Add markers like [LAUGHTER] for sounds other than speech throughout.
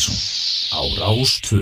Mattísson á Rástvö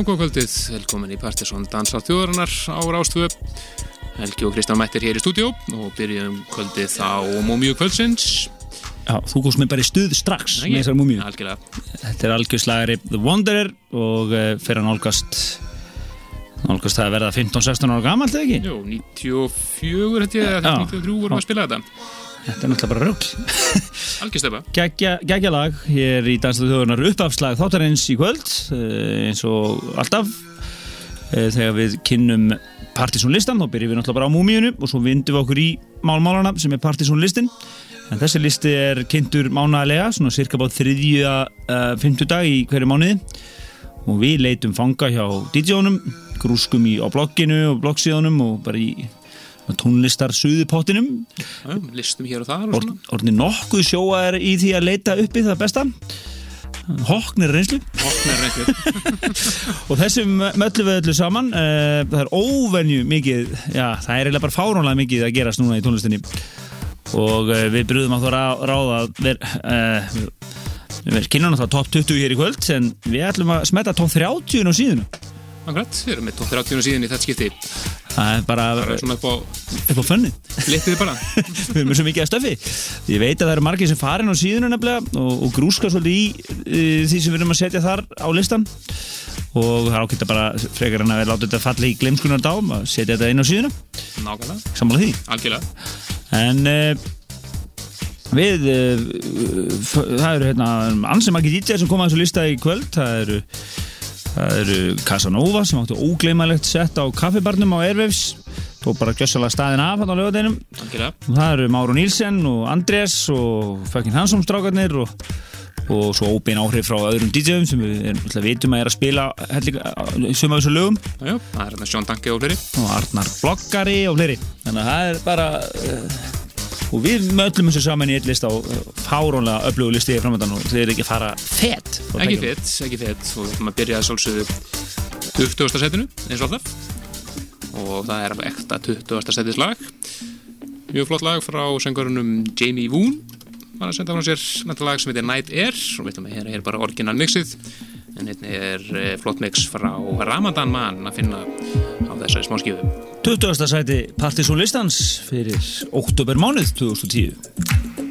Já, góð kvöldið, velkomin í Partiðsson Dansa þjóðarinnar á Rástvö Helgi og Kristján mættir hér í stúdíó og byrjum kvöldið á Múmiu kvöldsins Já, þú góðst með bara í stuð strax með þessar. Algjörlega, Þetta er algjörslagari The Wanderer og uh, fyrir að nálgast nálgast það að verða 15-16 ára gamalt eða ekki? jú, 94 held ég, eða Já. 93 vorum að spila þetta Þetta er náttúrulega bara rögl. [LAUGHS] Algjörstefa, geggja lag hér í Dansaðu þjóðunar uppafslag þáttarins í kvöld uh, eins og alltaf. Uh, þegar við kynnum Partiðsson listan, þá byrjum við náttúrulega bara á múmíunu og svo vindum við okkur í málmálana sem er Partiðsson listin en þessi listi er kynntur mánaðlega svona cirka bát þriðja uh, fimmtudag í hverju mánuði. Og við leitum fanga hjá DJ-unum grúskum í, á blogginu og bloggsíðunum og bara í tónlistar suðupottinum. Listum hér og þar og svona. orðin nokkuð sjóa er í því að leita uppi það besta. Hóknir reynslu. [LAUGHS] Og þessum möllu við öllu saman uh, það er óvenju mikið já, það er eiginlega bara fáránlega mikið að gerast núna í tónlistinni. Og uh, við brúðum að það rá, ráða að ver, uh, við kynum náttúrulega top 20 hér í kvöld en við ætlum að smetta top 30 á síðuna Akkurat, við erum með top 30 síðan í þetta skipti. Það er bara Það er svona upp á upp á fönni litið bara. [LAUGHS] Við erum svo mikið að stöfi ég veit að það eru margir sem farin á síðuna nefnilega og, og grúska svolítið í uh, því sem við erum að setja þar á listan og það er ákveðt að bara frekar en að við láta þetta falla í glemskunar dám að setja þetta inn á síðuna. Nákvæmlega, sammála því. Algjörlega. En uh, við uh, það eru hérna ansið margir DJ sem koma að þessu lista í kvöld. Það eru það eru Casanova sem áttu ógleymalegt sett á kaffibarnum á Airwaves. Tók bara gjössalega staðin af hann á lögadeinum það eru Máru Nílsen og Andrés og fucking Hansson strákarnir og, og svo óbein áhrif frá öðrum DJ-um sem við vitum að er að spila suma af þessu lögum. Já, það er hérna Sjón Danke og fleiri. Og Arnar Bloggari og fleiri. Þannig að það er bara uh, og við möllum þessu saman í eitt list á uh, fárónlega öflugu listi í framöndan og þeir ekki fara fett Ekki fett, ekki fett og við ætlum að byrja að sálsögðu 20. setinu, eins og alltaf. Og það er alveg ekta 20. setis lag. Mjög flott lag frá söngurunum Jamie Woon var að senda frá sér. Nætta lag sem heitir Night Air. Og við ætlum að hér er bara orginal mixið en hérna er eh, flott mix frá Ramadan Man að finna á þessari smá skjöfu 20. sæti Partisón listans fyrir oktober mánuð 2010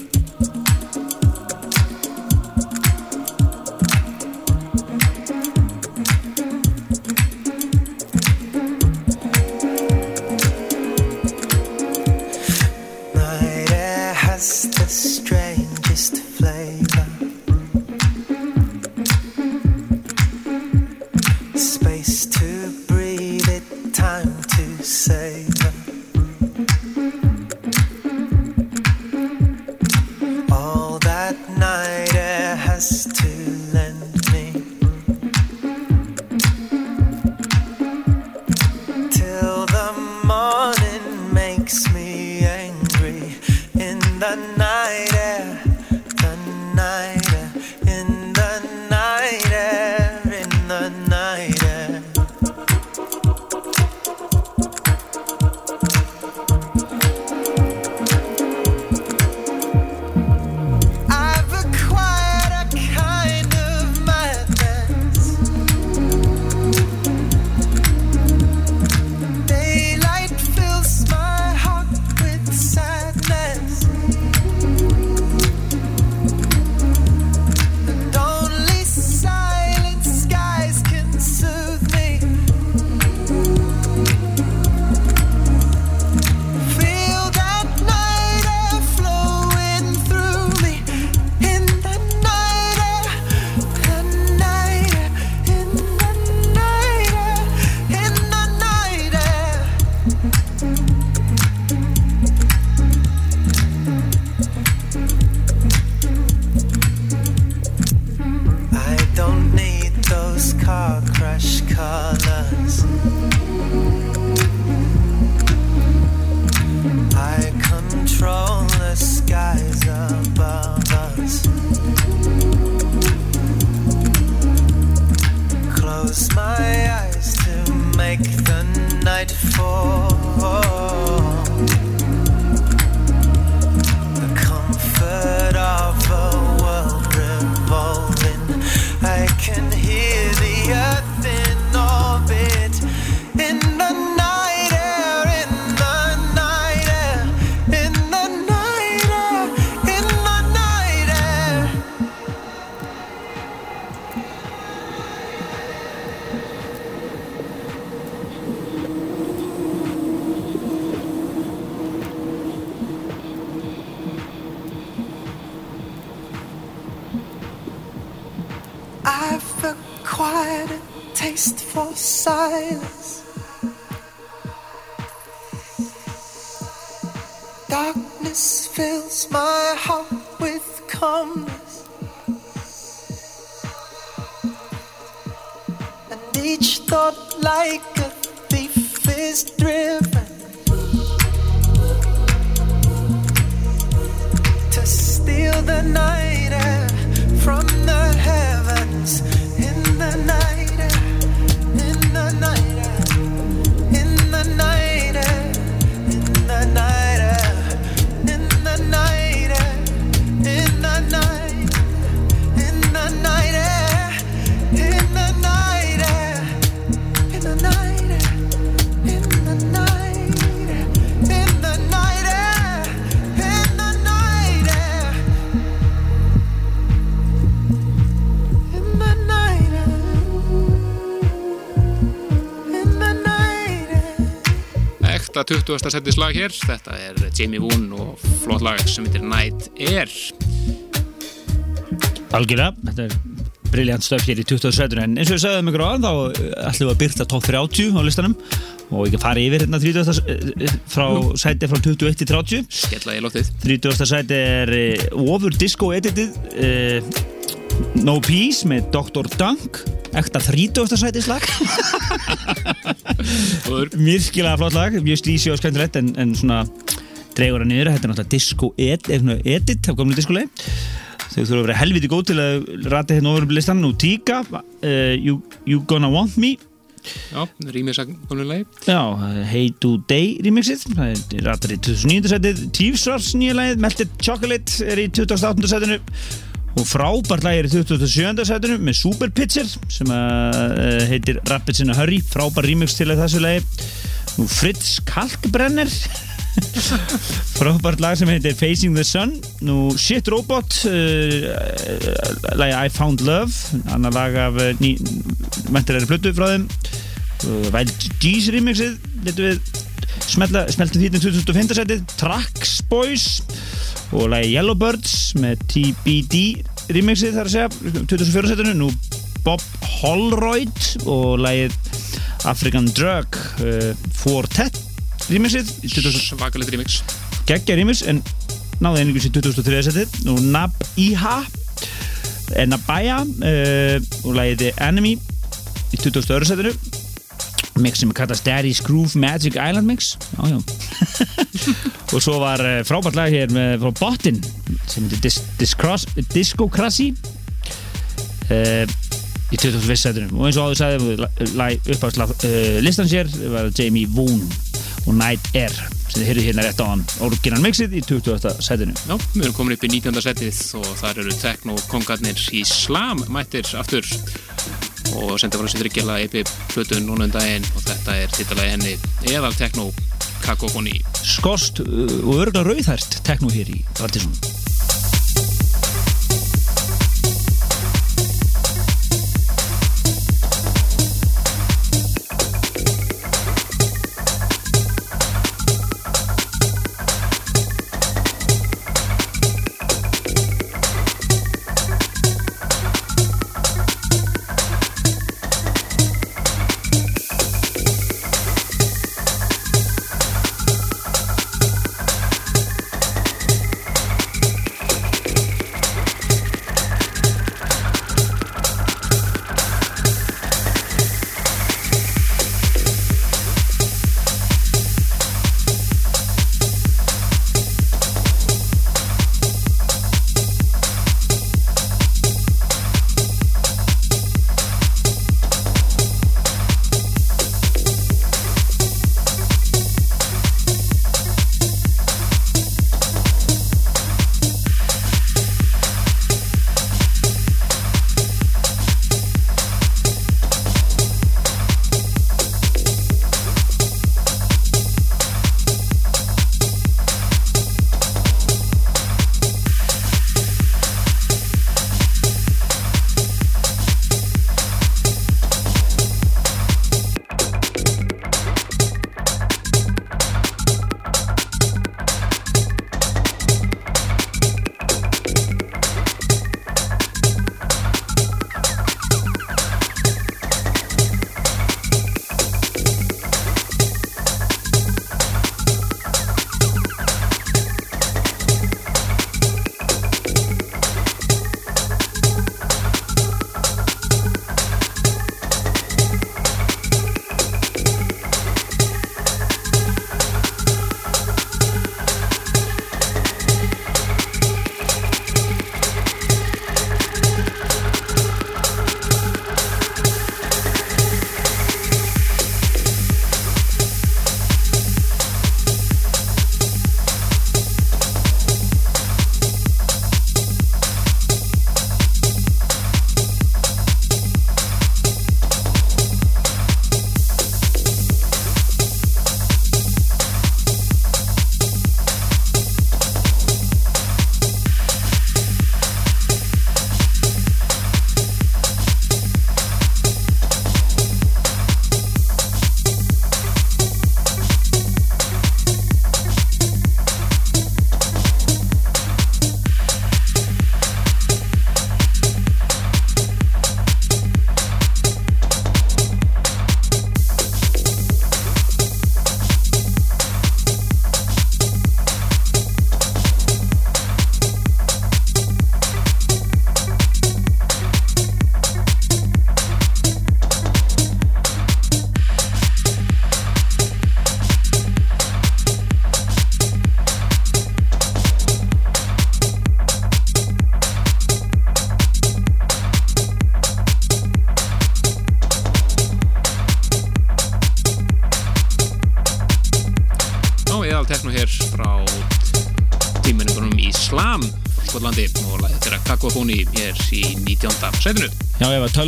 for 20. setti slag hér, þetta er Jamie Woon og flott lag sem heitir Night Air. Algjörlega, þetta er briljant stöf hér í 27. en eins og við sagðum ykkur á þá eh, ætlum við að byrta top 30 á listanum og ekki fara yfir hérna 30. eh, frá sæti frá 21 til 30 Skella í loftið. 30. sæti er Over Disco Edited uh, No Peace með Dr. Dunk ekta 30. sæti slag Góður. myrkilega flott lag, mjög slísi og skemmtilegt en, en svona dregur hann niður þetta er náttúrulega Disco Ed, Edit af gamlu diskolegi þau þurfa að vera helviti góð til að rata hérna ofur listan nú Tíka, uh, you, you Gonna Want Me Já, rýmið sagnumlegi. Já, Hey Today er rættar í 2009. setið Tífsvars nýja lagið, Melted Chocolate er í 28. setinu og frábært lagið er í 27. setinu með Super Pitcher sem uh, heitir Rapids in a Hurry, frábær remix til þessu lagi. Nú Fritz Kalkbrenner. [LAUGHS] Frábært lag sem heitir Facing the Sun. Nú Shit Robot uh, lagi I Found Love. Annar lag af ný, mentir er plötu frá þeim. Uh, Wild G's remixið letum við smeltum því til 2005. setið. Tracks Boys og lagi Yellowbirds með TBD remixið þar að segja 2004. setinu nú Bob Holroyd og lagið African Drug uh, Fortet remixið í 2000 Svakalegt remix. geggja remix en náði einningus í 2003. setið nú Nab Iha Nabaya uh, og lagið The Enemy í 2002. setinu mix sem kallast Daddy's Groove Magic Island Mix já, já. [LAUGHS] og svo var uh, frábært lag hér með, frá Bottin sem heitir Dis, Dis Cross, Disco Crassi uh, í 21. setunum og eins og áður sagði uppáðslag uh, listan sér var Jamie Woon og Night Air sem þið heyrðu hérna rétt á hann orginal mixið í 20. setinu Já, við erum komin upp í 19. setið og þar eru tekno-kongarnir í slam mættir aftur og senda frá sér þryggjala EP plötu núna um daginn. Og þetta er titlaði henni eðal tekno kakofoni Skost uh, og örgulega rauðhært tekno hér í Partiðsson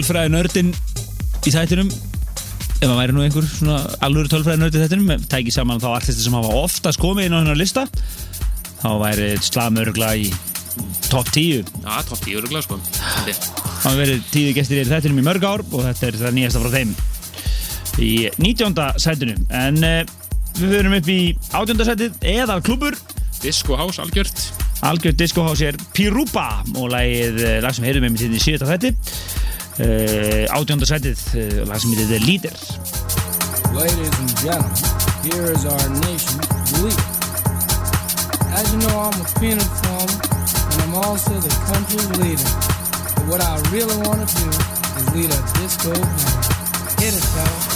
tölfræði nördin í þættinum. Ef að væri nú einhver svona alvöru tölfræði nördi í þættinum tæki saman þá artisti sem hafa oftast komið inn á hennar lista þá væri slamörgla í top 10 Já, topp 10 öruglega sko. Það hafa verið tíði gestir í þættinum í mörg ár og þetta er það nýjasta frá þeim í 19. sætinu. En uh, við verum upp í 18. sætið eða klubur Disco House algjört. Algjörð discohouse er Pirupa og lagið, eh, lag sem heyrðum við með í síðasta þætti uh, 18. sætið uh, lag sem heitir The Leader Ladies and gentlemen, here is our nation's leader. As you know, I'm a peanut farmer, and I'm also the country's leader. But what I really want to do is lead a disco band. Hit it, fella.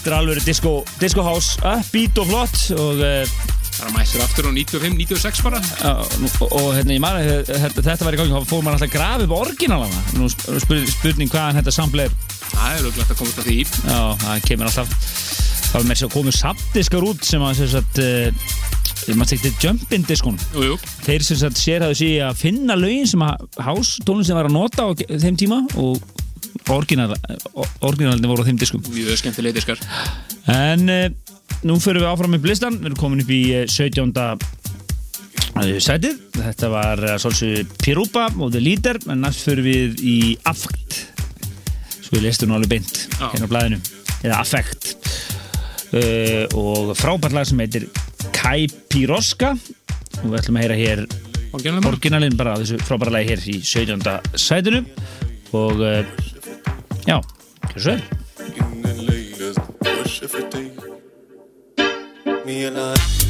Þetta er alveg disco, disco house, upbeat og flott og, uh, Það er að mæsir aftur á 95, 96 bara. Og, og hérna ég mani þetta, þetta var í gangi, þá fór maður alltaf að grafa upp orginalana Nú sp- spurning, hvaðan þetta sample er. Það er auðvitað að komast að því. Já, það kemur alltaf það var með sér að komu samdiskar út sem að sem sagt uh, maður tekti jumpin jú, þeir sem sagt sér hafðu sig að finna lögin sem að house tónlistin var að nota á þeim tíma og orginalni voru á þeim diskum mjög skemmtilega diskar En uh, nú fyrir við áfram með blistan, við erum komin upp í uh, 17. eh, sætið. Þetta var svolítið Pirupa og The Leader, en næst fyrir við í Affect. Svo ég lestu nú alveg beint Já. hérna á blæðinu, eða Affect. Uh, og frábært lag sem heitir Kai Piroska og við ætlum að heyra hér orginalinn bara á þessu frábæra lagi hér í 17. sætinu og uh, já, hvað svo er? Me and I.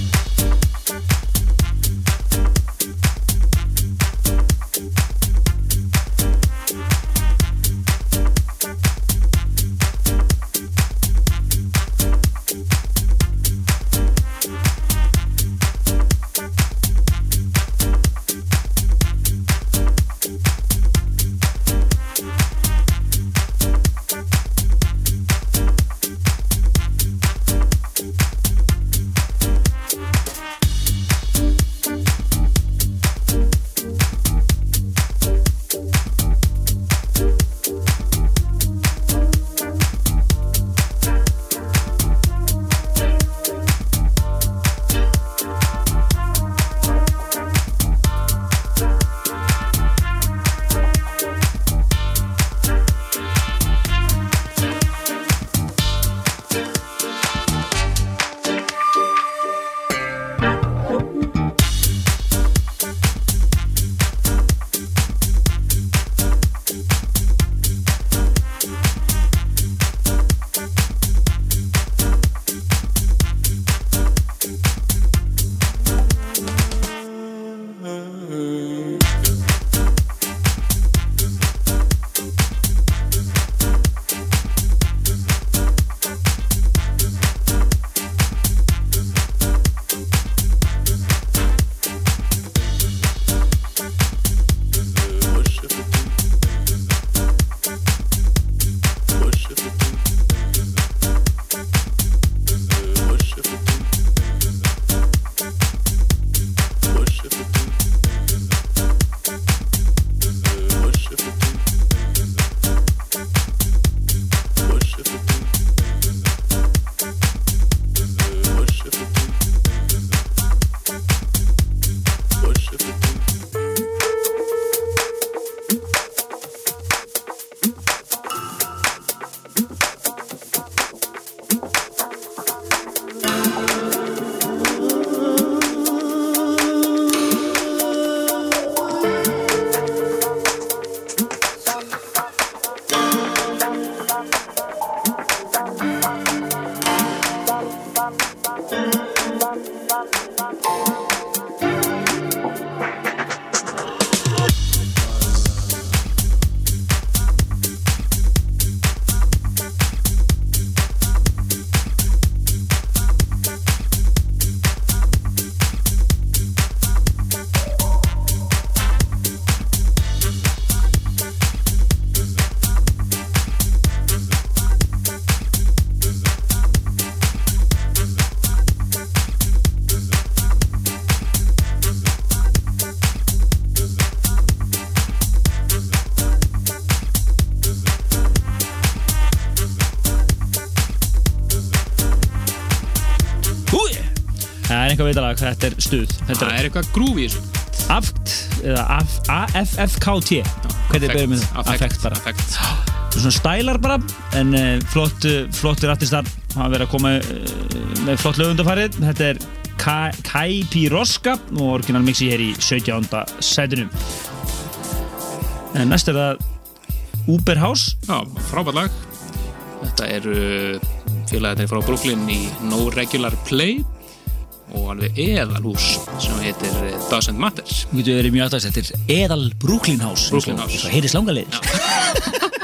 veitalag, þetta er stuð Það er eitthvað grúf í þessu. Aft, eða A-F-F-K-T Hvernig byrjum við það? Affekt bara. Svona stælar bara en eh, flott, eh, flott rattistar hafa verið að koma eh, með flott lögundafarið Þetta er Kai Piroska og orginalmixi hér í 17. sætunum en næst er það Uber House. Já, frábært lag. Þetta eru félagatæði frá Brooklyn í No Regular Play og alveg eðalhús sem heitir eh, Doesn't Matter Þú getur verið mjög aðtast, þetta er eðal Brooklyn House Brooklyn House. Það heitir slangalegir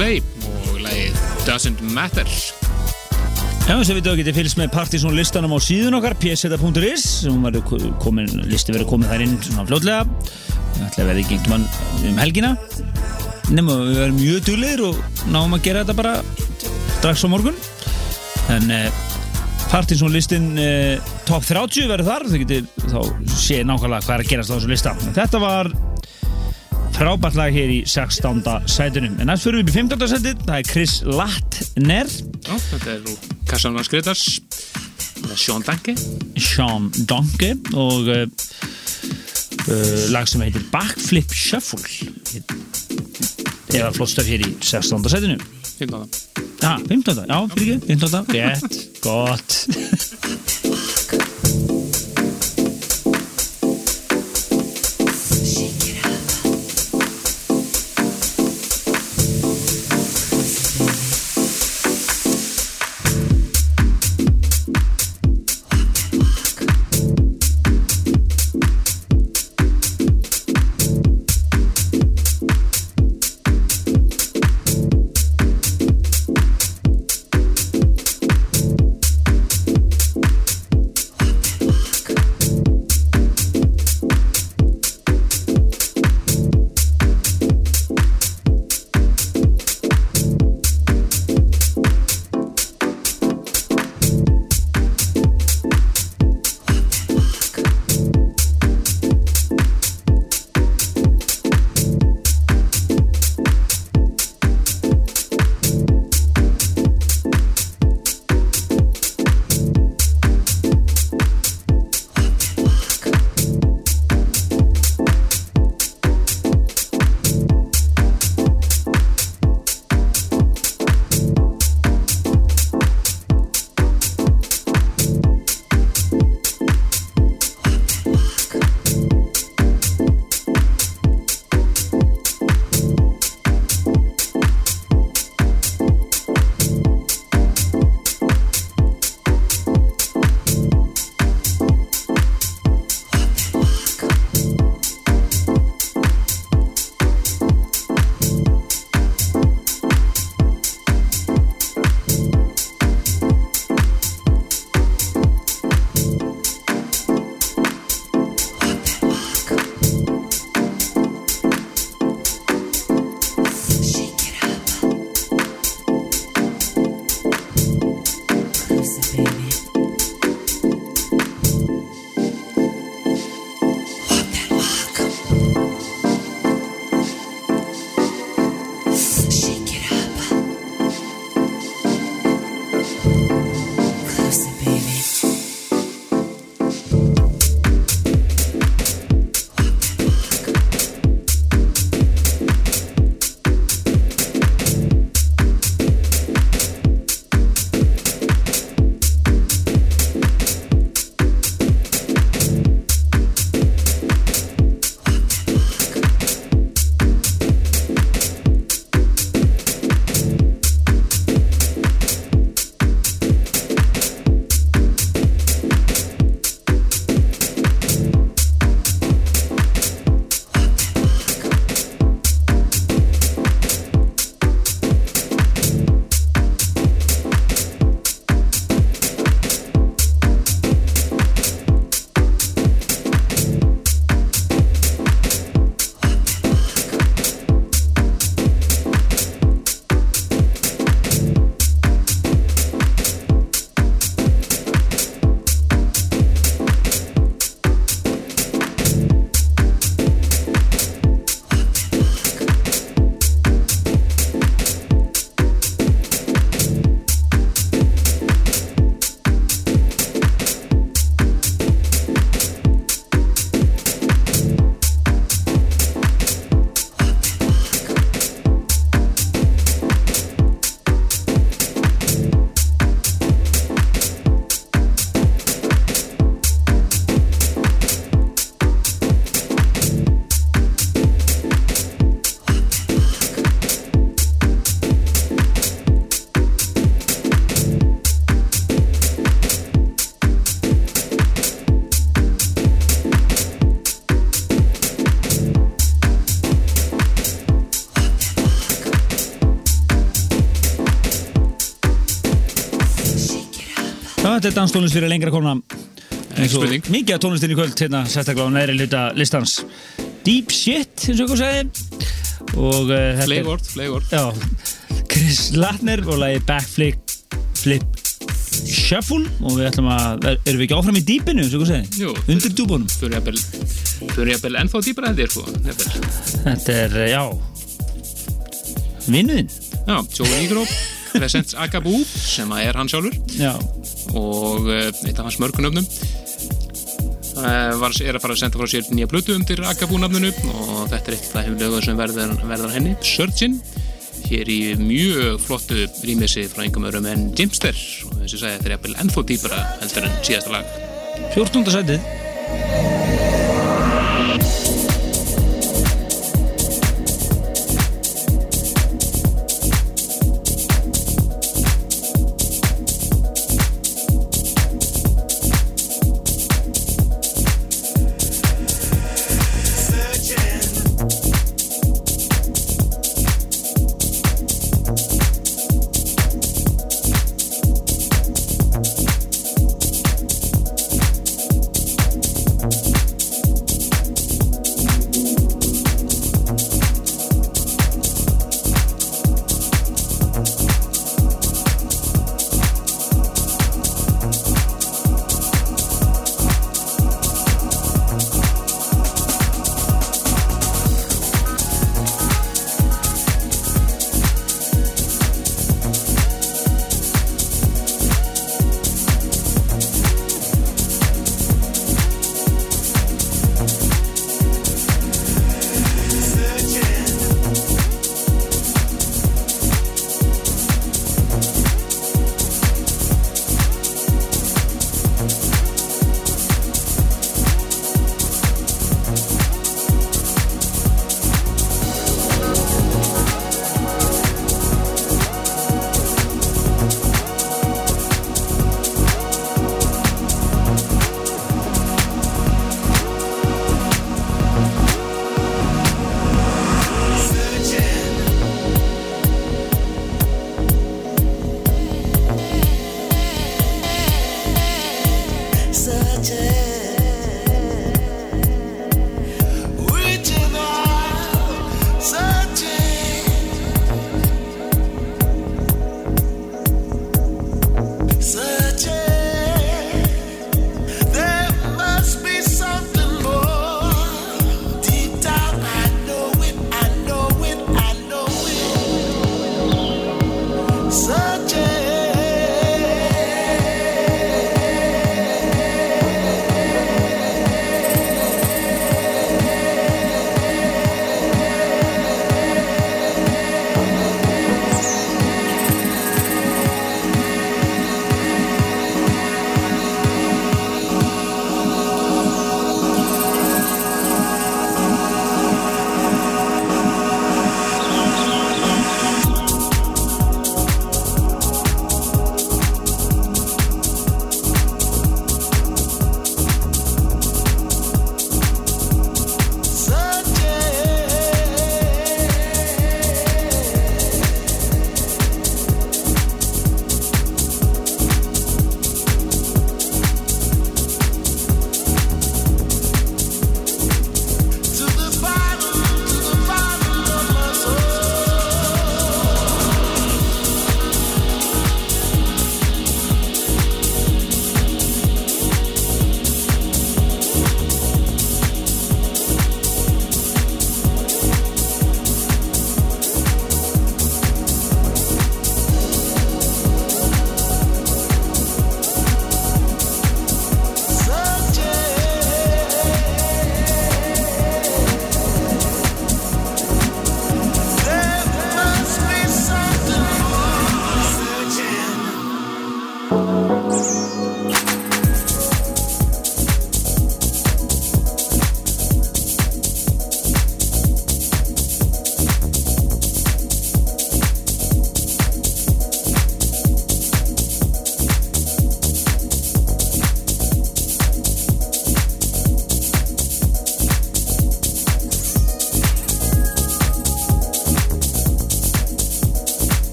Clay og lagið Doesn't Matter. Já, þess að við þá getum fylgst með partysón listanum á síðun okkar, pseta.is sem komin, listi verið komið þær inn svona flótlega Það ætlaði að verði gengt mann um helgina. Nefnum að við verðum mjög dúleir og náum að gera þetta bara strax á morgun. En eh, partysón listin eh, top 30 verður þar. Það getur þá séð nákvæmlega hvað er að gerast á þessu lista. Þetta var frábært lag hér í 16. sætunum en næst fyrir við upp í 15. sætið það er Chris Lattner Já, þetta er úr Kassanvan Skritars Sean Danke Sean Donke og uh, uh, lag sem heitir Backflip Shuffle eða flott stöf hér í 16. setinu Finna það Já, 15. Já, fyrir ekki, 15. Rétt, gott [LAUGHS] þetta er danstónlist fyrir lengra spurning. mikið af tónlistin í kvöld hérna, sérstaklega á næri hluta listans. Deep Shit, eins og ykkur segi og uh, er Fleigord, fleigord Já, Chris Latner og lagi Backflip Flip Shuffle. Og við ætlum að, erum við ekki áfram í dýpinu, eins og ykkur segi Jú, undir dúbunum fyrir fyrir jafnvel ennþá ég sko. Jafnvel. Þetta er, eh, já. Vinnuðinn. Já, Joe Negro Presents Agaboo sem að er hann sjálfur. Já, og uh, eitt af hans mörgunöfnum uh, var, er að fara að senda frá sér nýja blötu undir Agaboo-nafninu og þetta er eitt af lögum sem verður, verður henni. Surgeon hér í mjög flottu rýmissi frá engum öðrum en Jimster. Og þessi sagði þetta er ennþá dýpra heldur en síðasta lag. 14. sætið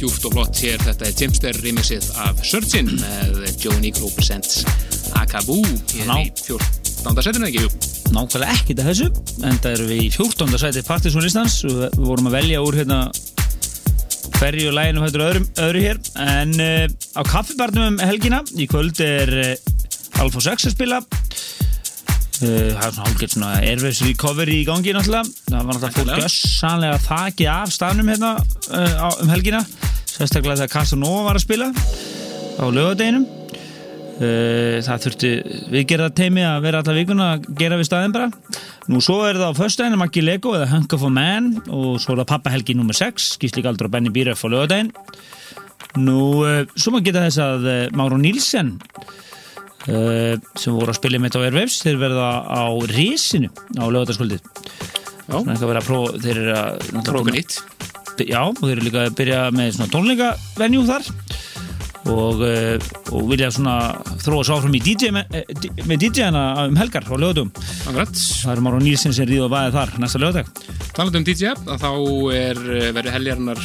djúft og flott hér. Þetta er Timster remixið af Surgeon með Joe Negro Presents Akabu hér í 14. setinu, ekki? Jú. nákvæmlega ekkert að þessu en það eru við í 14. sæti Partiðsson listans og við vorum að velja úr hérna hverju læginu hættur öðrum, öðru hér en uh, á kaffibarnum um helgina í kvöld er uh, Alfa 6 að spila uh, það er svona hálfgeitt svona Airwaves recovery í gangi náttúrulega það var náttúrulega fólk gössanlega þakið af staðnum hérna uh, á, um helgina sérstaklega þegar Casanova var að spila á lögadeginum Uh, það þurfti viðgerða teimi að vera alla vikuna að gera við staðin bara nú svo er það á föstudaginn Maggi Lego eða Hunk of a Man og svo er það pappahelgi nr. 6 Gísli Galdur og Benny Bíröf á lögadaginn nú uh, svo maður geta þess að uh, Máru Nílsen sem voru að spila með á Airwaves þeir verða á Rísinu á lögadagskvöldið þeir eru að prófa nýtt. Já, og þeir eru líka að byrja með svona tónleikavenjú þar og, uh, og vilja svona þróa svo áfram í DJ með, eh, með DJ-ana um helgar lögatum. Akkurat. Það eru Máru Nílsson sem ríða og vaðið þar næsta lögadag. Talandi um DJ, þá er eh, verið heljarinnar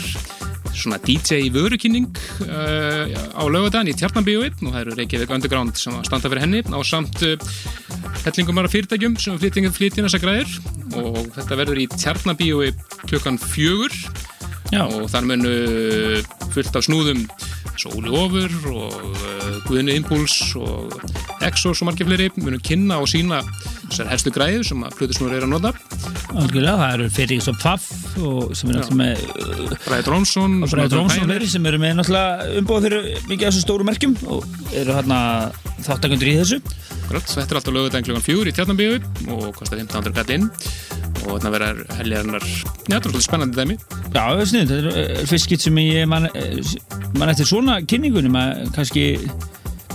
svona DJ í vörukynning uh, á lögadaginn í Tjarnabíóið og það eru Reykjavík Underground sem að standa fyrir henni á samt uh, hellingum bara fyrirtækjum sem flytjum flytjum þessa græður og þetta verður í Tjarnabíói klukkan fjögur Já, og þar munu fullt af snúðum Sóli Ofur og uh, Guðni Impuls og Exos og margir fleiri munu kynna og sína þessar helstu græður sem að flutusnúður eru að nota. Algjörlega, það eru fyrir svo Pfaff og sem er náttúrulega með Bræði Drónsson og Bræði Drónsson og fleiri sem eru með náttúrulega umbúið fyrir mikið af þessu stóru merkjum og eru hérna þáttakundur í þessu. Grátt, þetta er alltaf lögudaginn klukkan fjögur í Tjarnabíu og kostar 1500 kall inn. Og þarna þetta er svolítið spennandi dæmi. Já, það er snið, þetta er uh, fyrst skitt sem ég man, uh, man eftir svona kynningunum að kannski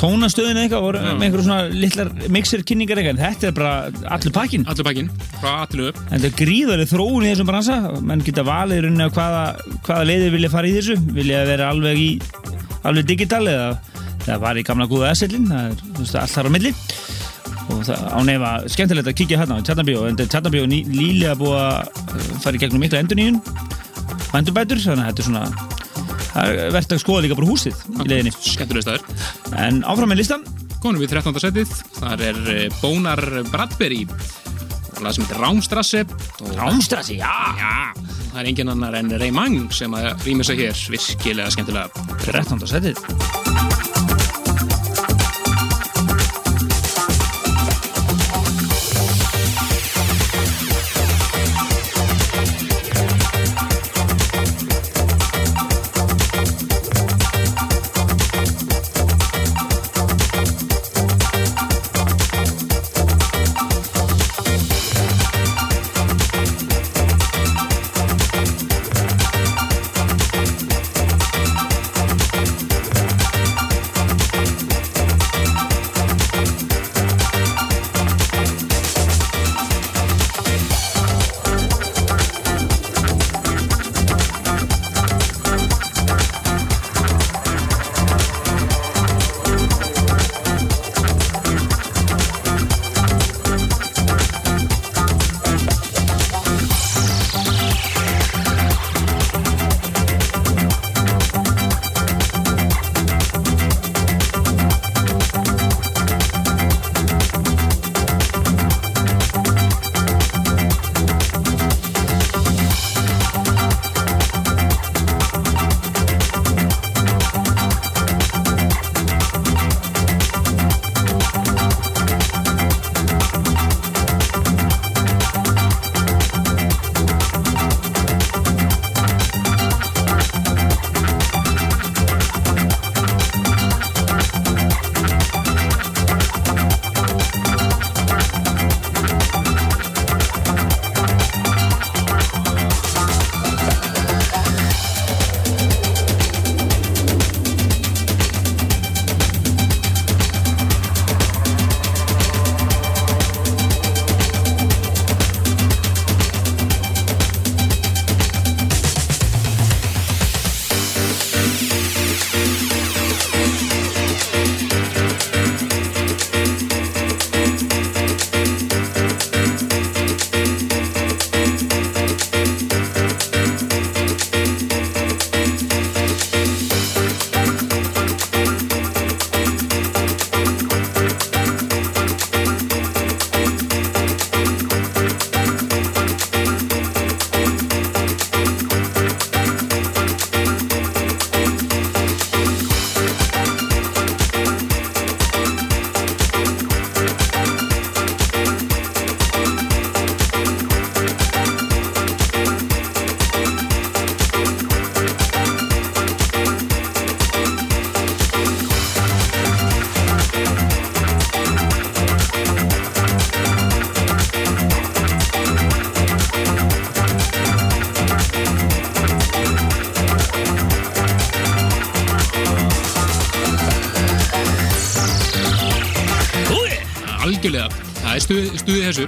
tónastöðin eitthvað voru með einhverjum svona litlar mixer kynningar eitthvað en þetta er bara allur pakkin allur bakinn, frá allu upp Þetta er gríðarlega þróun í þessum bransa. Menn geta valið rauninni á hvaða, hvaða leiðir vilja fara í þessu. Vilja vera alveg í alveg digital eða það var í gamla góða S-sellin það er þú veist, allt þar á milli. Og það á nefa skemmtilegt að kíkja hérna á Tjarnabíó en Tjarnabíó er nýlega búið að uh, fara í gegnum mikla endur nýjun endurbætur þannig að þetta er svona það er verðt að skoða líka bara húsið í leiðinni skemmtilega staður. En áfram með listan konum við 13. setið, þar er eh, Bónar Bradbury. Og lag sem heitir Rámstrasse og Rámstrassi, já. Já, það er engin annar en Ray Mang sem að rýmur sig hér. Virkilega skemmtilega. 13. setið stuði stuð þessu.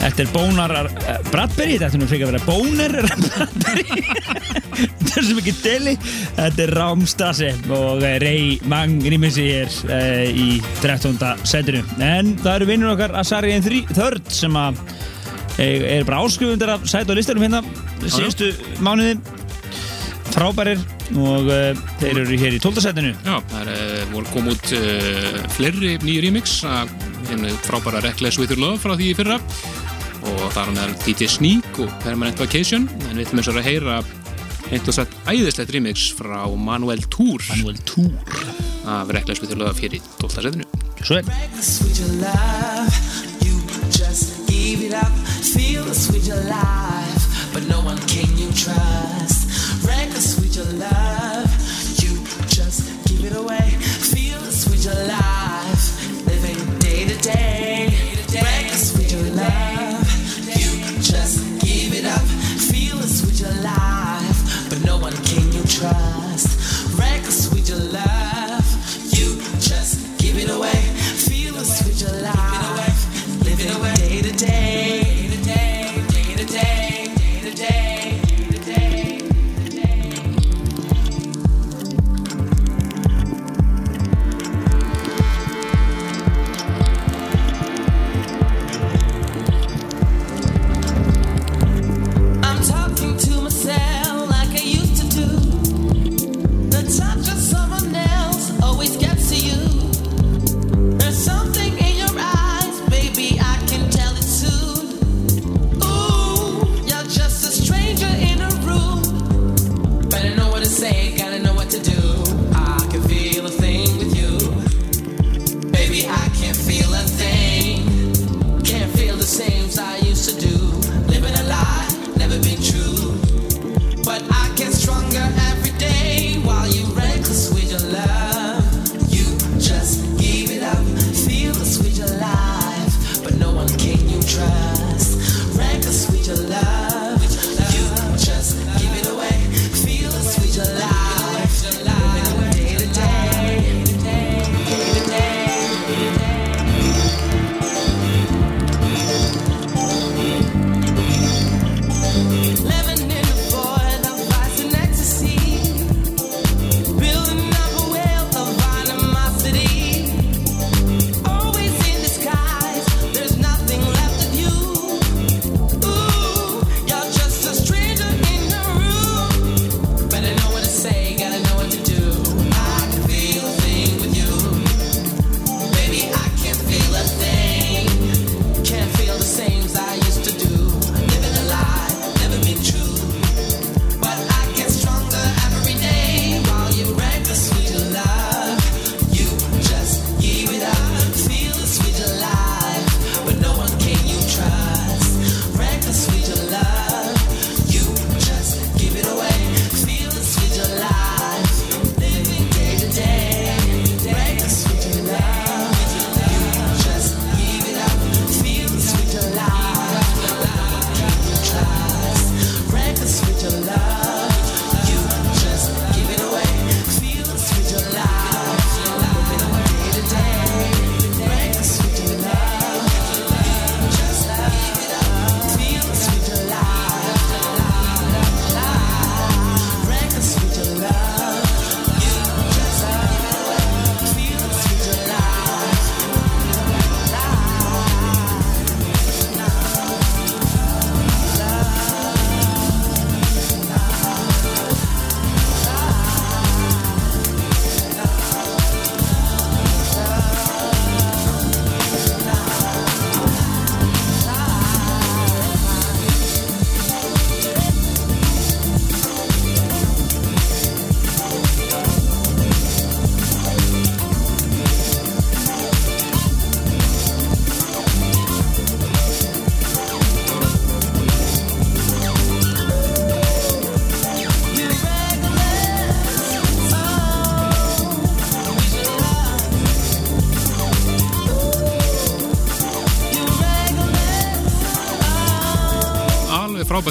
Þetta er bónar eh, Bradbury, þetta er nú fyrir að vera bónar Bradbury? [LAUGHS] Þetta er svo mikið deli. Þetta er Rámstasi og eh, Rey Mang rýmissi hér uh, eh, í 13. setinu. En það eru vinnur okkar Asari en þörd sem að er bara áskjöfundir af sæt og listanum hérna síðustu mánuði. Frábærir og uh, þeir eru hér í 12. setinu. Já, það er uh, voru komið út flerri nýjur remix að einu frábæra Reckless with your love frá því í fyrra. Og þar á meðal DJ Sneak og Permanent Vacation. En við ætlum eins og að heyra einn og sett æðislegt remix frá Manuel Tour. Manuel Tour. Af Reckless with your love fyrir 12. setinu. Reckless with your love You just give it up. Feel the sweet your life But no one can you trust. Reckless with your love You just give it away. Feel the sweet your life today. With your love. You just give it up. With your life. But no one can you.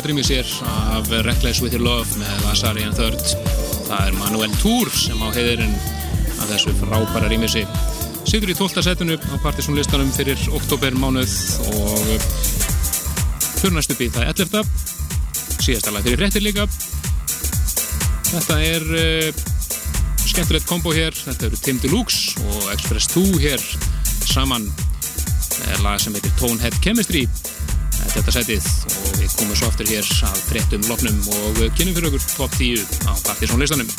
Primusir af Reckless With Your Love með Asarian Third. Það er Manuel Tour sem á heiðirinn að þessu frábæra rýmisi. Situr í 12. setinu á partysónlistanum fyrir oktober mánuð og fjörnast upp í það 11. síðastalega fyrir réttir líka. Þetta er uh, skemmtilegt kombo hér, þetta eru Tim Deluxe og Express 2 hér saman. Með lag sem heitir Tonehead Chemistry. Þetta setið og komum svo aftur hér að fréttum lofnum og kynum fyrir okkur top 10 á partysónlistanum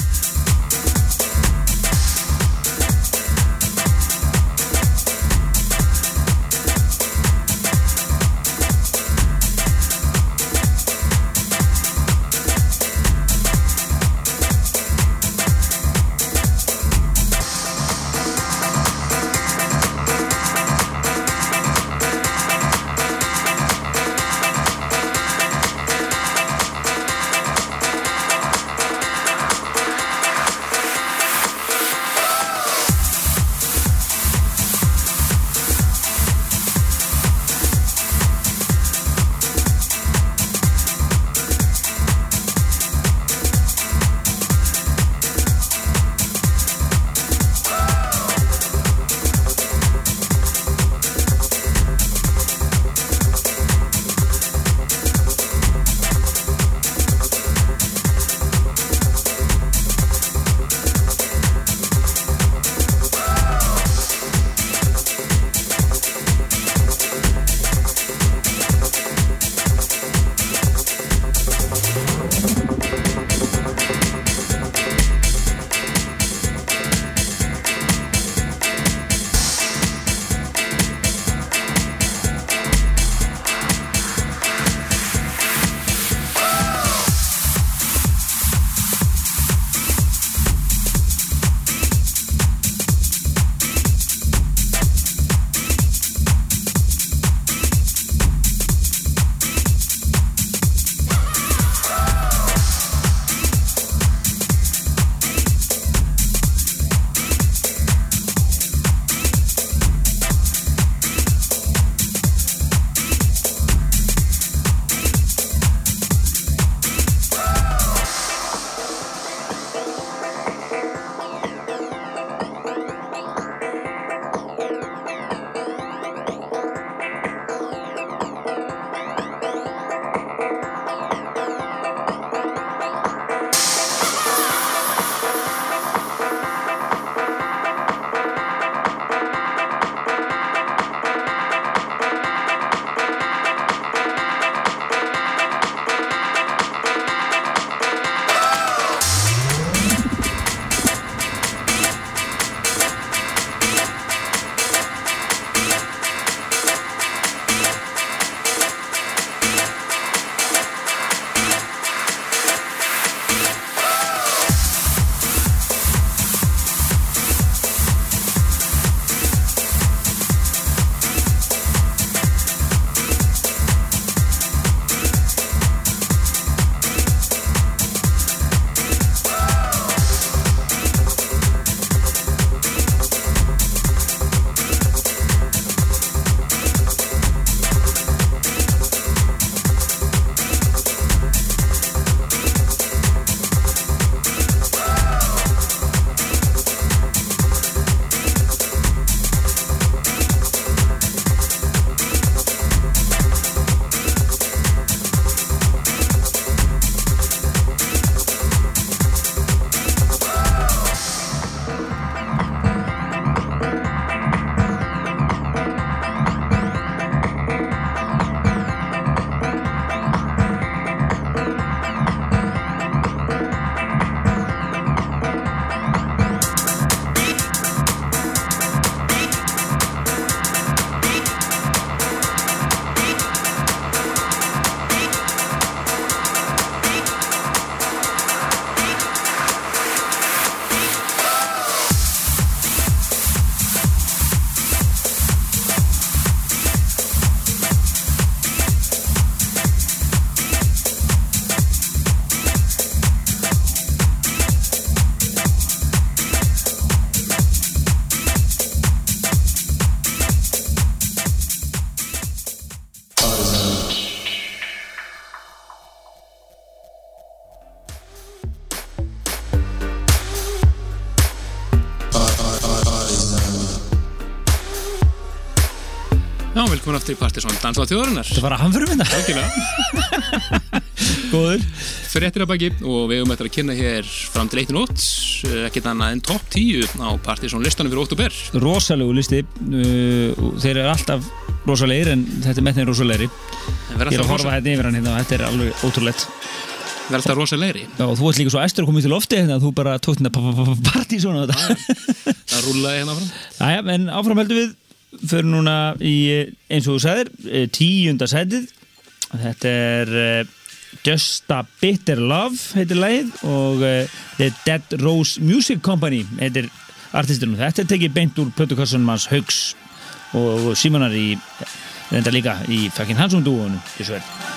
velkomin aftur í Partisón Dansla þjóðarinnar. Þetta var að hann fyrir mynda Góður. Frettir að baki og við höfum eftir að kynna hér fram til 1.8 ekkert annað en topp 10 á Partisón listanum fyrir oktober Rosalegu listi. Uh, Þeir eru alltaf rosalegir en þetta er þeim rosalegri. Ég er að horfa hérna yfir hann hérna og þetta er alveg ótrúlegt. Verð alltaf rosalegri. Já, þú ert líka svo æstur að koma í til lofti hérna að þú bara tókst hérna partí svona þetta. Það rúlaði hérna fram [LAUGHS] Æja, en áfram heldur við. Fyrir núna í, eh, eins og þú sagðir eh, tíunda sætið þetta er uh, Just a Bitter Love heitir lagið og uh, The Dead Rose Music Company heitir artisturinn þetta er tekið beint úr plötukassanum hans Haugs og Simonar í reynda líka í fucking Hansson dúunum þessu vel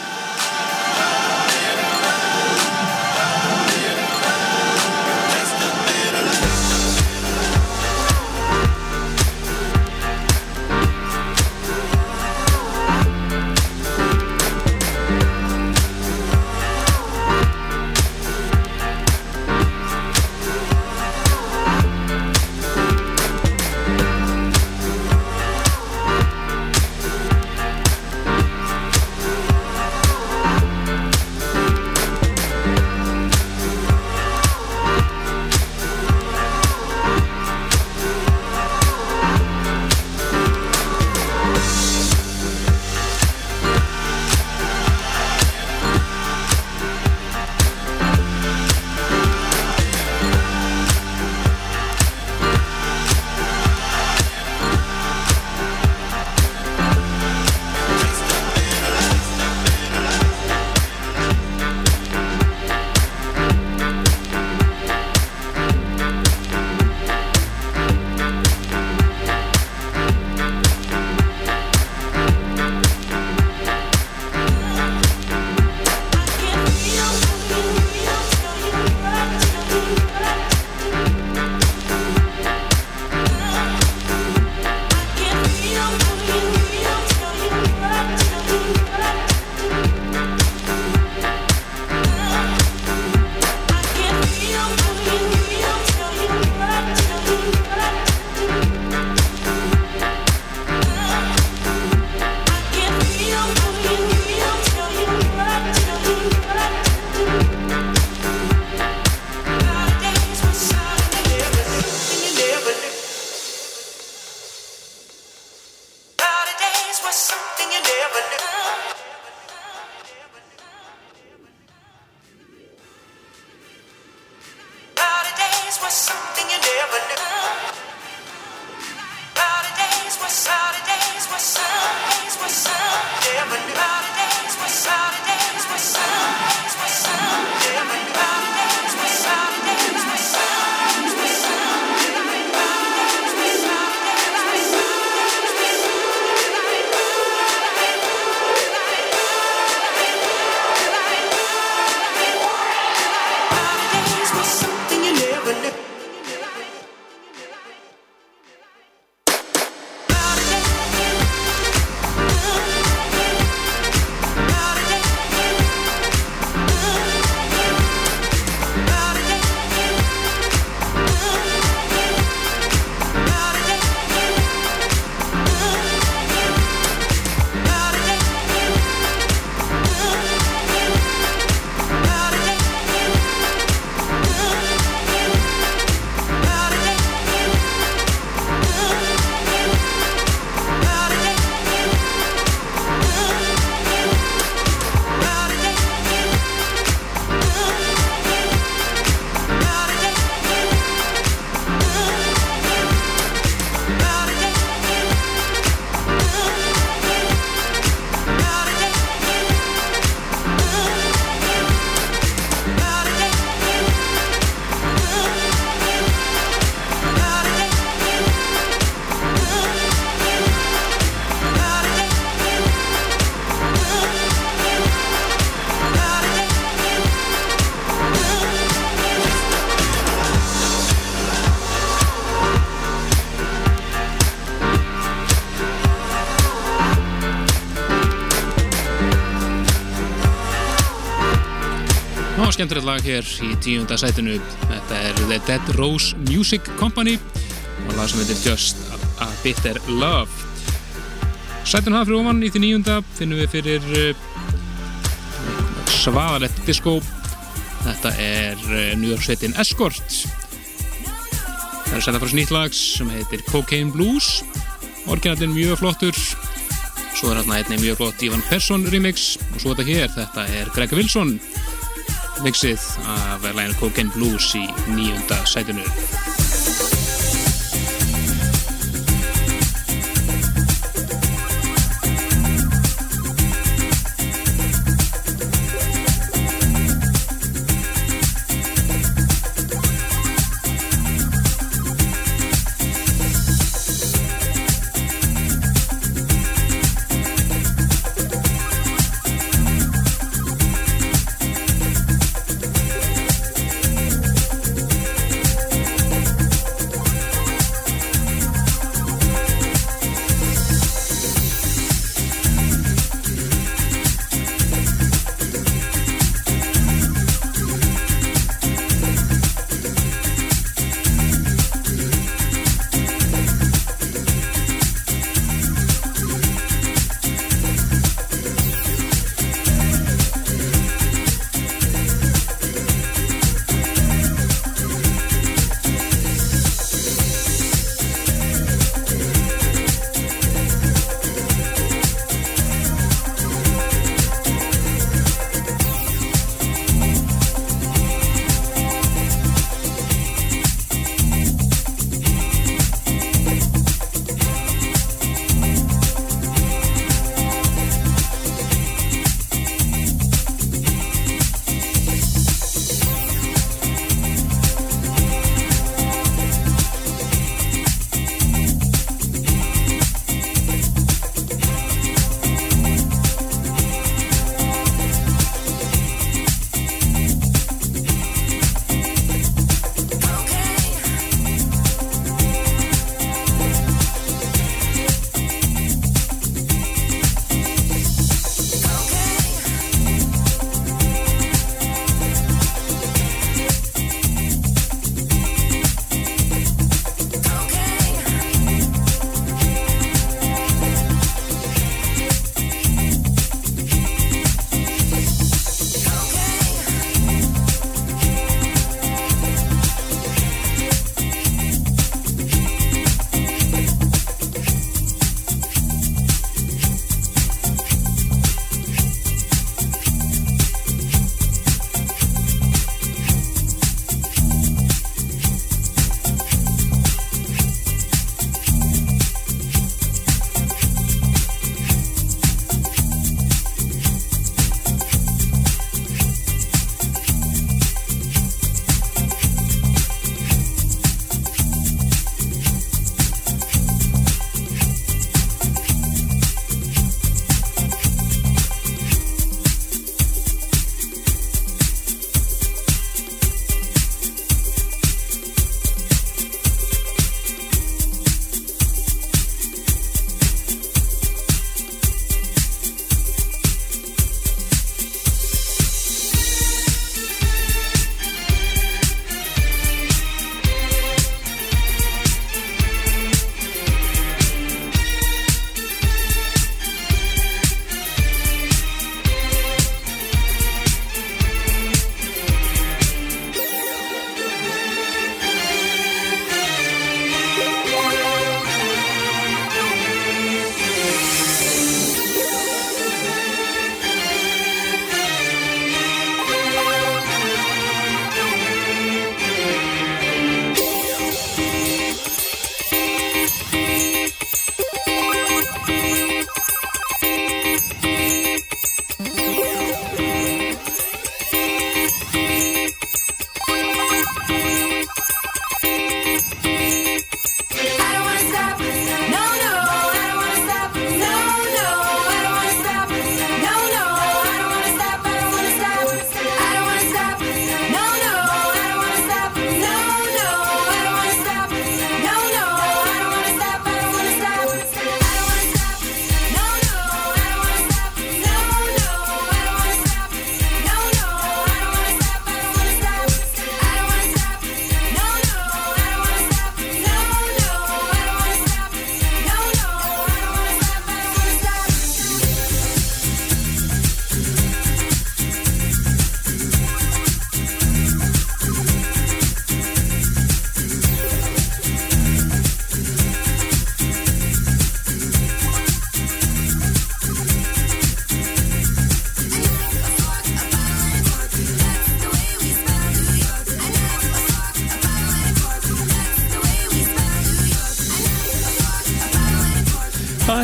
skemmtilegt lag hér í tíunda sætinu. Þetta er The Dead Rose Music Company og lag sem heitir Just a, a Bitter Love. Sætun hafa fyrir ofan í því nýjunda finnum við fyrir uh, svaðalett disco. Þetta er uh, York sveitin Escort. Það er senda frá snýtt lag sem heitir Cocaine Blues. Orginatinn mjög flottur. Svo er hérna einnig mjög flott Ivan Persson remix. Og svo þetta hér, þetta er Greg Wilson mixið af læginu Cocaine Blues í nýjunda sætunu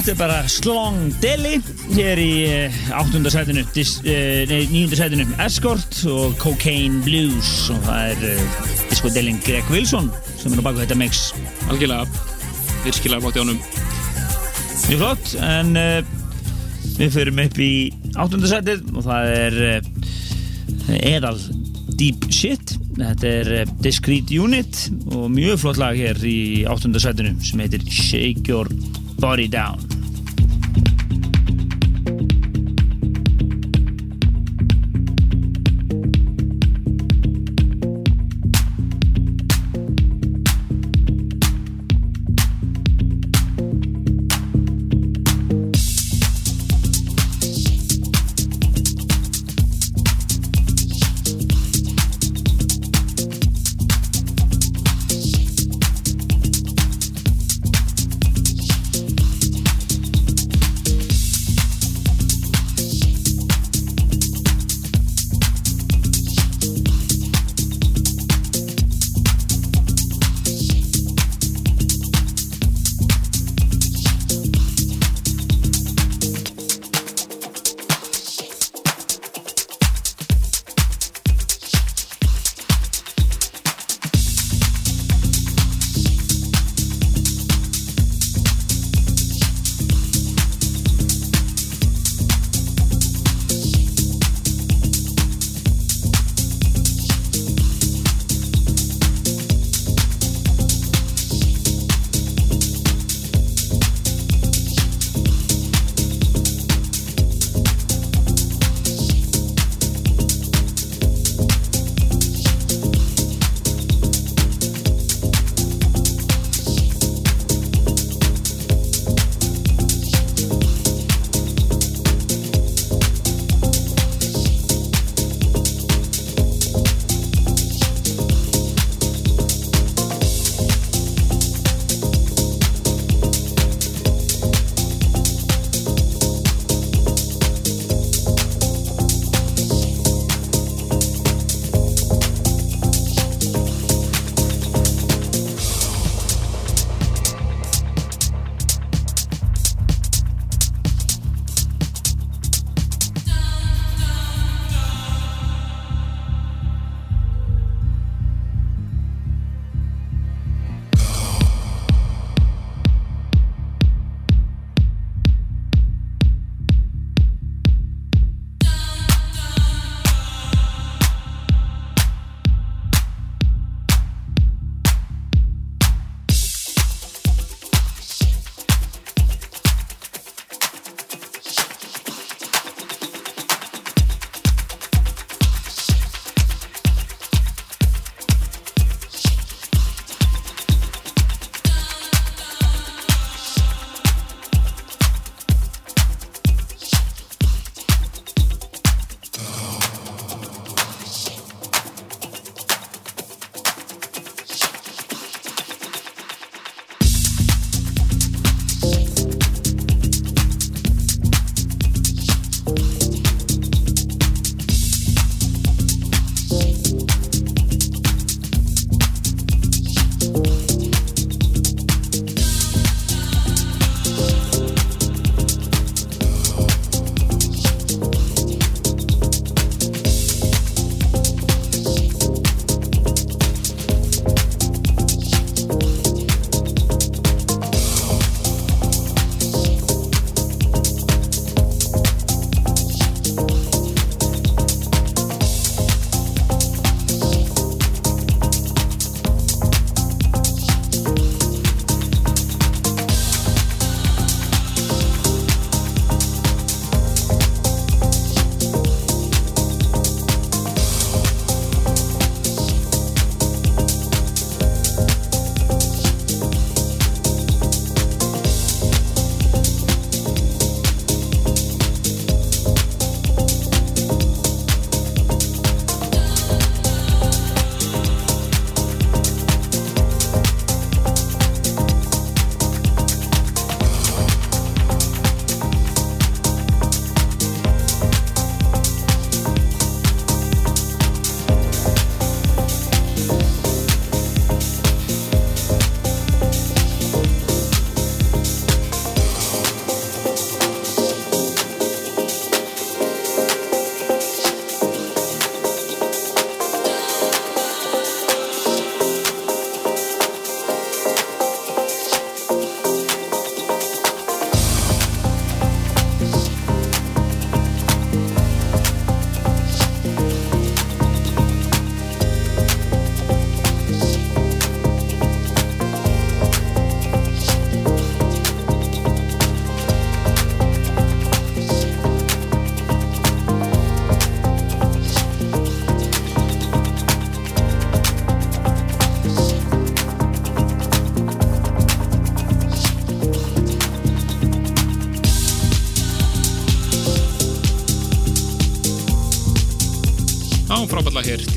þetta er bara Slong Deli. Hér í eh, áttunda sætinu dis, eh, nei, níunda sætinu Escort og Cocaine Blues. Og það er uh, Disco Delin Greg Wilson sem er á baku þetta mix. Algjörlega, virkilega flott í honum. Mjög flott en uh, við förum upp í áttunda sætið og það er uh, Edal Deep Shit. Þetta er uh, Discreet Unit og mjög flott lag hér í áttunda sætinu sem heitir Shake Your Body Down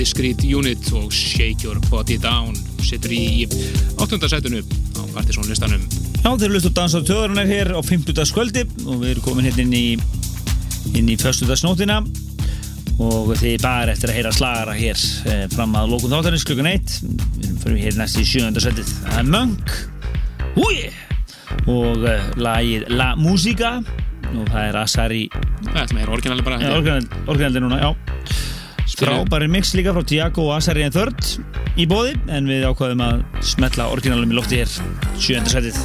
Discreet Unit og Shake Your Body Down sittur í áttunda sætunu á Partiðsson listanum. Já, þeir lust og dansað töðurinnar hér á 50. skvöldi og við erum komin hérna inn í inn í föstudagsnótina og þið er bara eftir að heyra slagara hér eh, fram að lókun þáttarins klukkan 1 við erum fyrir hér næst í sjönda setið það er Munk. Húi! og eh, lagið La Musica og það er Asari. Það er meira orginali bara ja, orginaldi núna, já frábæri mix líka frá Tiago og Asari en þörd í bóði en við ákvaðum að smetla orginalum í lofti hér. Sjönda setið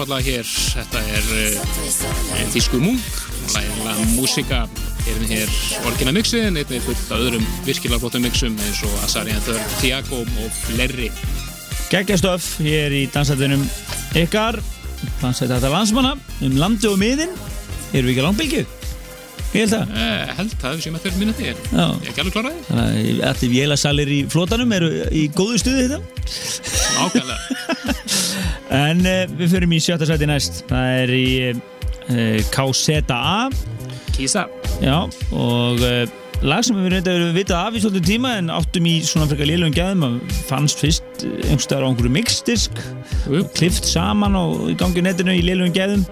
á frábæðla hér. Þetta er uh, Þísku Munk. Og lagið La Musica erum hér orginal mixi en einnig fullt af öðrum virkilega flottum mixum eins og Asari and Third, Tiago og fleiri. Geggjastöf hér í dansættunum ykkar. Dansættu þetta landsmanna um landi og miðin. Erum við ekki á langbylgju? Ég held það. Eh, held það sem að þau minna þér. Já. ég er ekki alveg kláraði Þannig að allir vélasalir í flotanum eru í góðu stuði þetta ákvæmlega En uh, við förum í sjötta sæti næst. Það er í uh, KZA Kísa Já, og lag sem við reynda verið vitað af í svolítið tíma en áttum í svona frekar lélugum gæðum. Að fannst fyrst einhverstaðar á einhverju mixdisk. Klift saman og í gangi netinu í lélugum gæðum.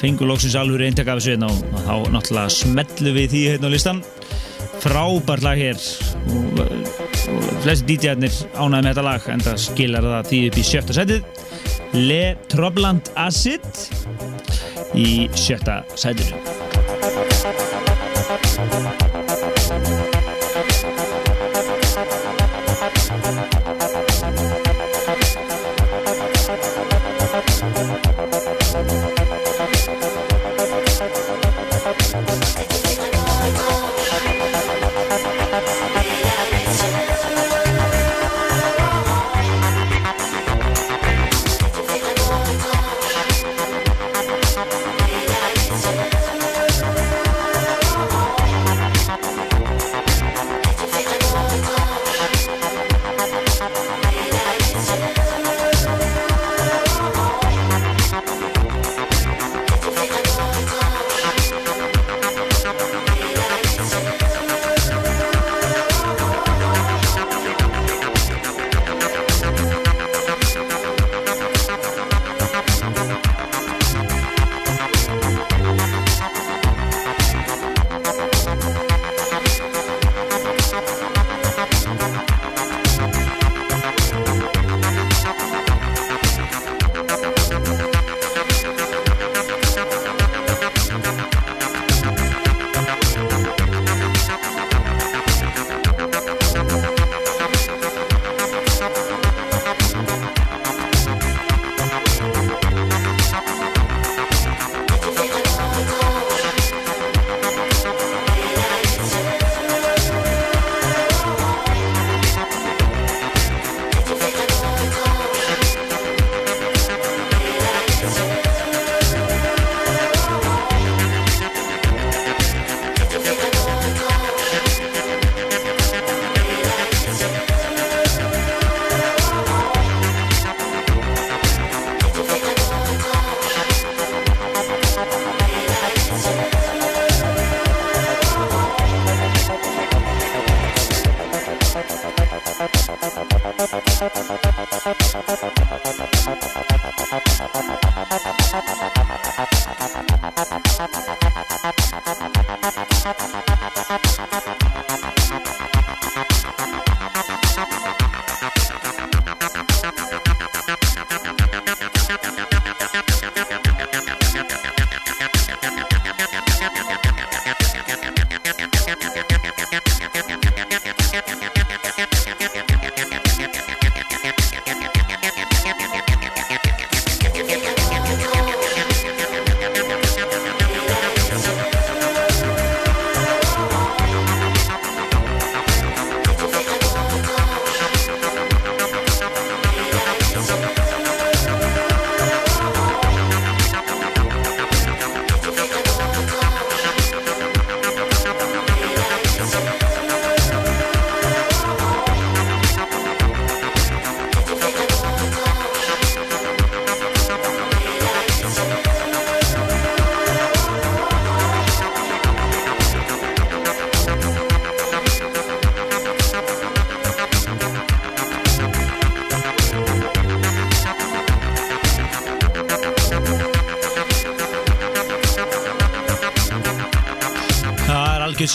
Fengur loksins alveg eintak af þessu hérna og þá náttúrulega smellu við því hérna á listan frábært lag hér. Og, og flesti DJ-arnir ánæði með þetta lag en það skilar það því upp í sjötta setið Le Trobland Acid í sjötta setinu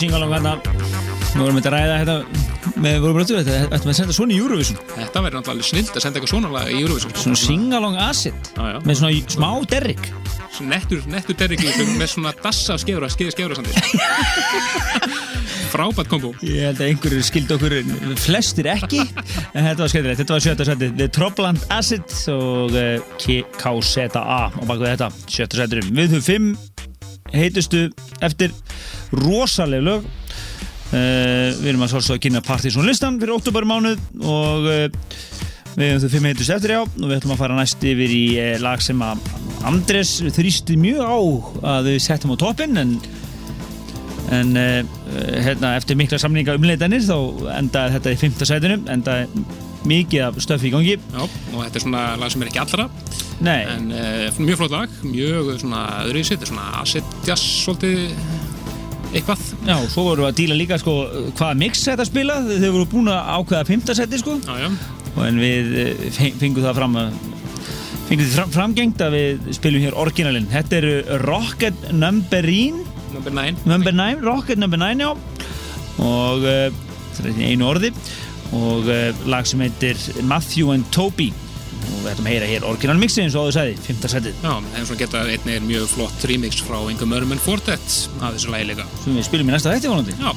Singalong hérna Við vorum að ræða hérna með vorum að þetta, ættum við að senda svona í Eurovision? Þetta verður náttúrulega alveg snilt að senda eitthvað svona í Eurovision. Svona singalong acid já. með svona smá derrik Svona nettur, nettur derriki með svona dassa skefra, skefra sandi [LAUGHS] Frábært kombo. Ég held að einhverjur skildi okkur flestir ekki en þetta var skemmtilegt, þetta var sjötta setið The Tropland Acid og uh, KZA og bak við þetta. Sjötta setið við höfum fimm heitustu eftir rosaleg lög. Uh, við erum að svolítið að kynna Partizón listan fyrir oktober mánuð og uh, við höfum þau fimm heitustu eftir já. Og við ætlum að fara næst yfir í uh, lag sem að Andres þrýsti mjög á að við settum á toppinn en en hérna, eftir mikla samlinga umleitanir þá endaði þetta í fymta sætinu endaði mikið af stöfi í gangi. Já, og þetta er svona lag sem er ekki allra. Nei. en mjög flott lag, mjög svona öðruvísi, þetta er svona acid jazz svolítið eitthvað? Já, svo vorum við að díla líka sko hvaða mix þetta spila, þau voru búin að ákveða fymta seti sko. Já, já, en við eh, fe- fengum það fram að fengum því fram, framgengt að við spilum hér orginalinn. Þetta eru Rocket number 9 Number 9, Rocket Number 9 já. Og uh, það er einu orði. Og uh, lag sem heitir Matthew and Toby við ætlum að heyra hér orginal mixi eins og áður sagði, fymta setið Já, en svo geta einnig er mjög flott remix frá Inga Mörmund Fortet af þessu lagi líka. Sem við spilum í næsta þætti vonandi. Já,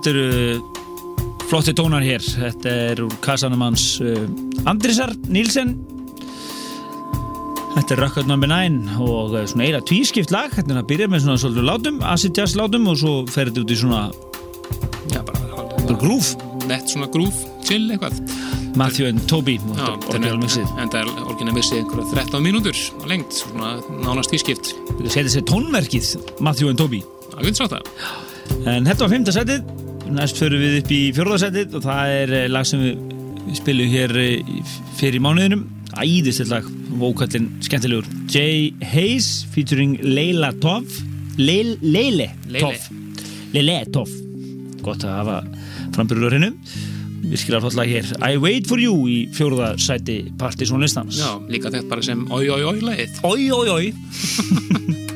Þetta eru flotti tónar hér. Þetta er úr kassanum hans uh, Andrisar Nílsen. Þetta er Record No. 9 og uh, svona eira tvískipt lag. Þetta er að byrja með svona svolítið látum, acid jazz látum og svo fer þetta út í svona Já, bara grúf. nett svona grúf, chill eitthvað. Matthew and Toby Já, er en það er orginal mixið einhverja 13 mínútur á lengt, svona nánast tvískipt. Þetta setja sér tónverkið Matthew and Toby. Það getur sagt það. En þetta var fymta setið, næst förum við upp í fjórða setið og það er eh, lag sem við spilum hér eh, fyrir mánuðinum. Æðislegt lag, vókallinn skemmtilegur. Jay Hayes featuring Leila Tov. Leil, Leile. Tov. Leile Tov. Gott að hafa frambyrður á hennu. Virkilega flott lag hér. I Wait For You í fjórða sæti Partizón listans. Já, líka þetta bara sem oi oi oi lagið. Oi, oi, oi. [LAUGHS]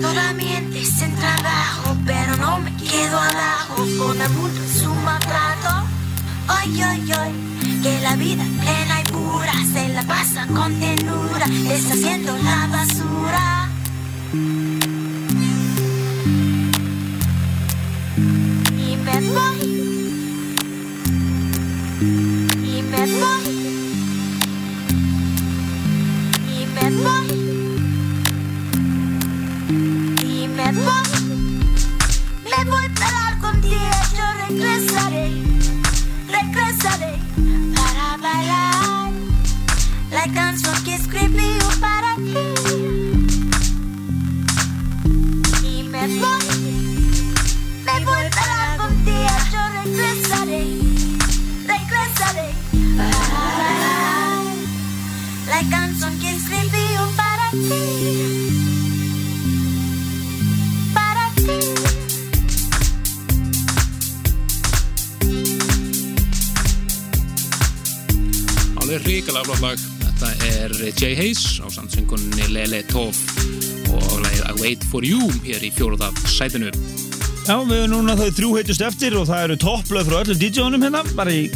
Toda mientes en trabajo, pero no me quedo abajo con amor y su maltrato. Hoy, hoy, hoy, que la vida plena y pura se la pasa con tenura, deshaciendo la basura. La canción que escribí yo para ti. Y me voy, me voy pero algún día yo regresaré, regresaré para la canción que escribí yo para ti. Para ti. Er Jay Hayes á sandsöngunni Lele Tov og lagið I Wait For You hér í fjóruða sætinu. Já, við erum núna þau þrjú heitust eftir og það eru topplöð frá öllum DJ-unum hérna, bara í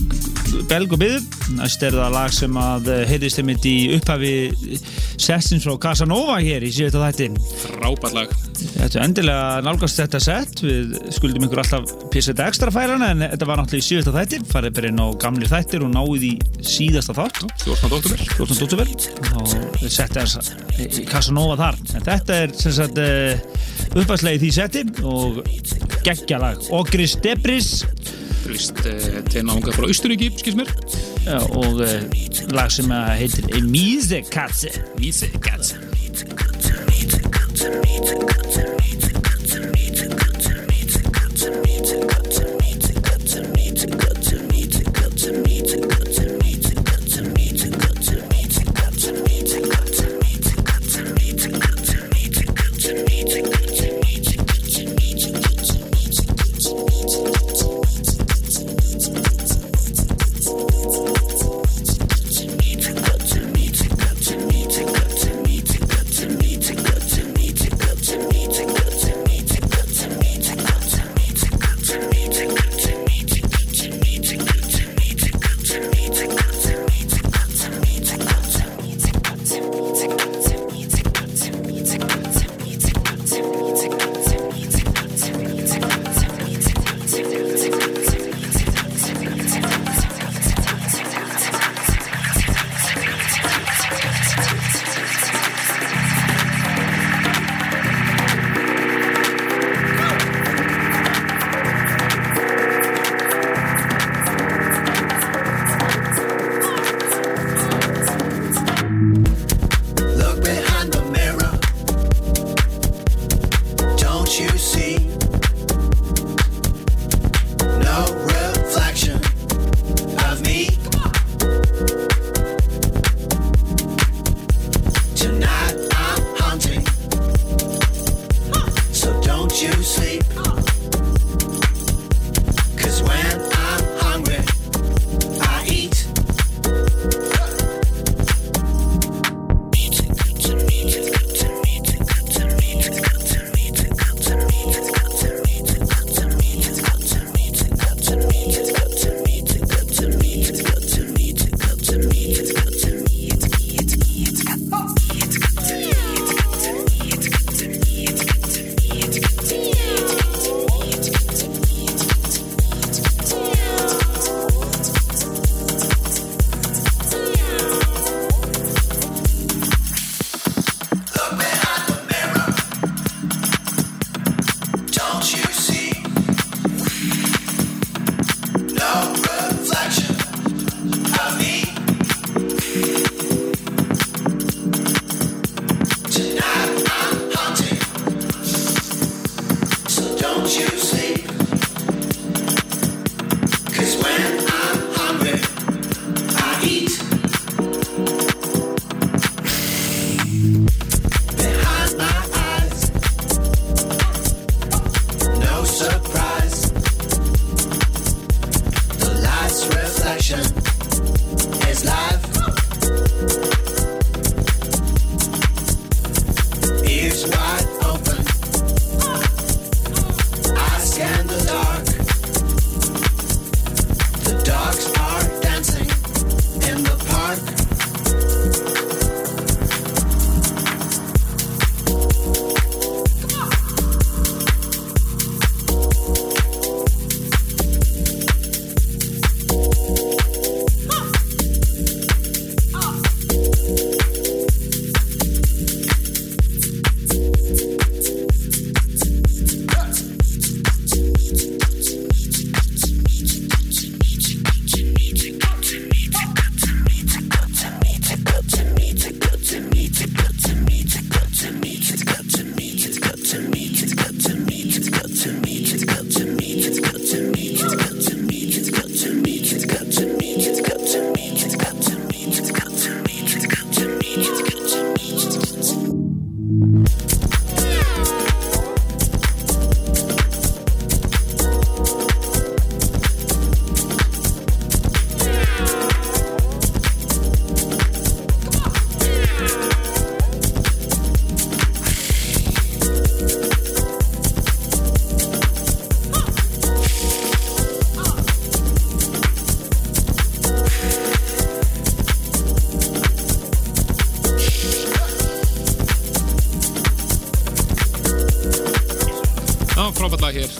belg og byggð. Næst er það lag sem að heitist einmitt í upphafi sessins frá Casanova hér í síðan þætti. Frábært lag. Þetta er endilega nálgast þetta sett, við skuldum ykkur alltaf pissetta ekstra færana en þetta var náttúrulega í síðasta þætti, farið bara inn á gamli þættir og náið í síðasta þátt. 14. oktober. 14. oktober og við settum þess í Casanova þar. En þetta er sem sagt uppæðslega í því setti og geggjalag. Ogris Debris Vist, uh, til náunga frá Austuríki, skils mér. Já, og uh, lag sem heitir Mise Katze. Mise Katze. to me, to good to me, to good to me, to good to me, too good to me.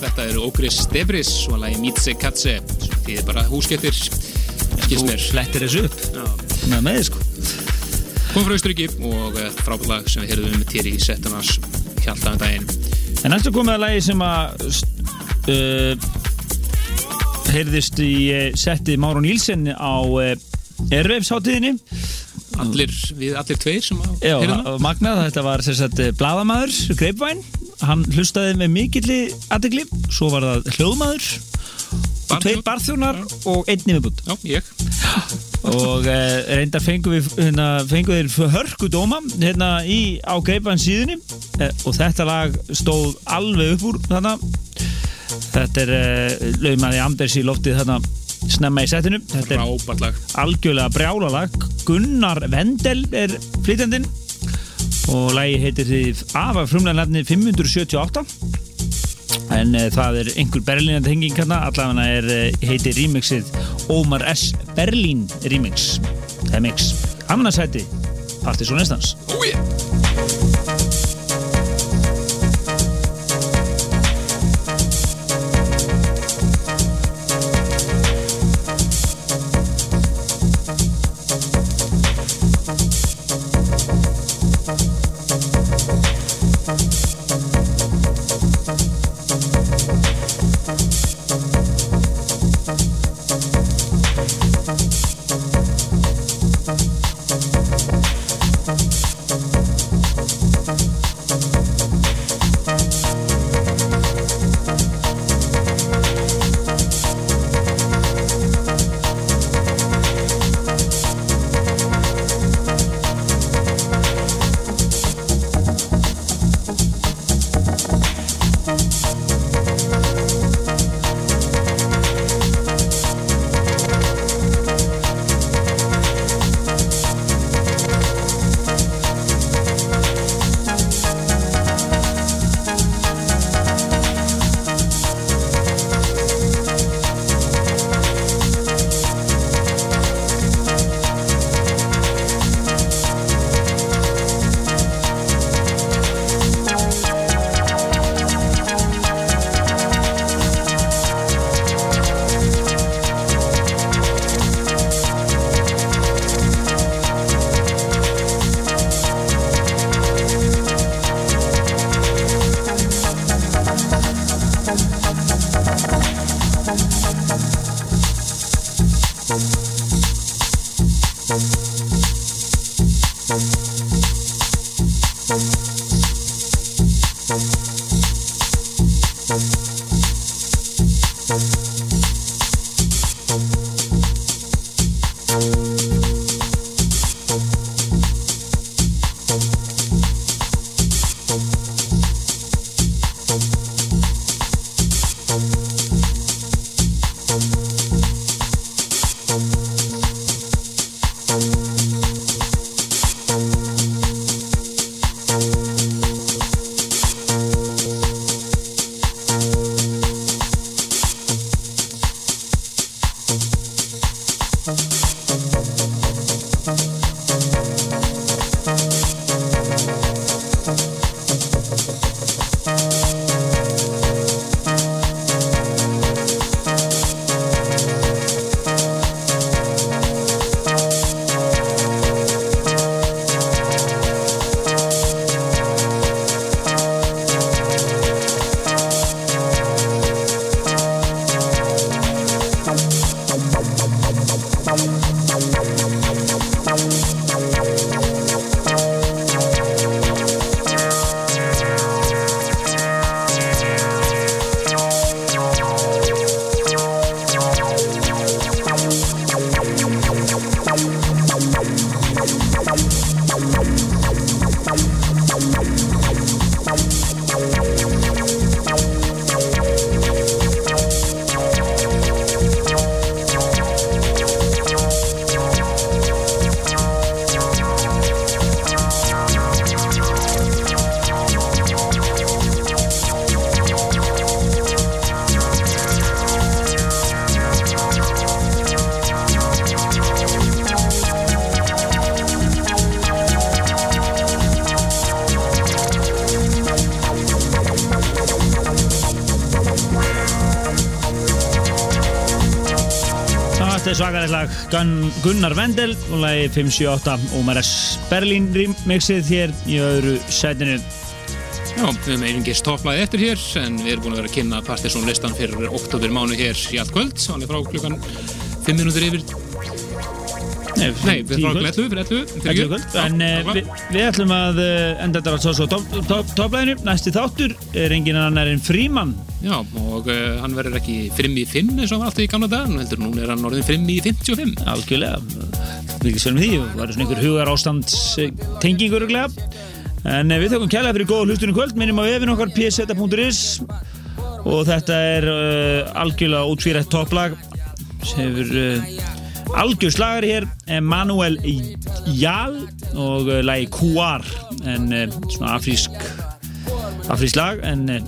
Þetta eru Ogris Debris og lagi Mitse Katse sem þýðir bara húsgettir skilst mér. Flettir þessu upp. Með með sko. Kom frá Austuríki og eh, frábært lag sem við heyrðum um til í settunars hjaltaðan daginn. En næstu komið að lagi sem að uh, heyrðist í setti Máron Nílsen á uh, Ervefsháttíðinni allir, við allir tveir sem að heyrðum magnað, þetta var sem sagt bladamaður, greipvæn hann hlustaði með mikilli aðegli, svo var það hljóðmaður og tveir barþjónar og Já, ég. Og uh, reyndar fengum við hérna, fengum þeir hörku dóma hérna í, á greipvæn síðunni. Uh, og þetta lag stóð alveg upp úr þarna. Þetta er uh, laumaði Anders í loftið þarna snemma í setinu þetta er algjörlega brjála lag Gunnar Vendel er flytjandinn og lagi heitir því afa frumlega nefni 578 en uh, það er einhver berlinandi henging hérna allavega er, uh, heitir remixið Omar S. Berlin remix remix, annars hætti Partiðsson Estans oh, yeah. Gunnar Vendel og lagi 578 Ómaras Berlín remixið hér í öðru setinu Já, við erum einungis topplaði eftir hér en við erum búin að vera að kynna Partiðsson listan fyrir oktober mánu hér í allt kvöld. Alveg frá klukkan 5 minútur yfir Nei, við tíu frá kvöld. 11 fyrir 11 fyrir 11 kvöld. En uh, við, við ætlum að uh, enda þetta svo svo topplæðinu Næsti þáttur er engin annar en Fríman Já, og uh, hann verður ekki 5 í 5 eins og hann var alltaf í gamla dag nú heldur núna er hann orðin 5 í 55 Algjörlega, við svelum því og verður svona einhver hugar ástand tengingur En uh, við þökkum kærlega fyrir góða hlustunum kvöld. Minnum á vefin okkar pseta.is og þetta er uh, algjörlega útfýrætt topplag. Sem hefur uh, algjör slagari hér Emanuel Jal og uh, lagi Kuar en uh, svona afrísk afrísk lag en uh,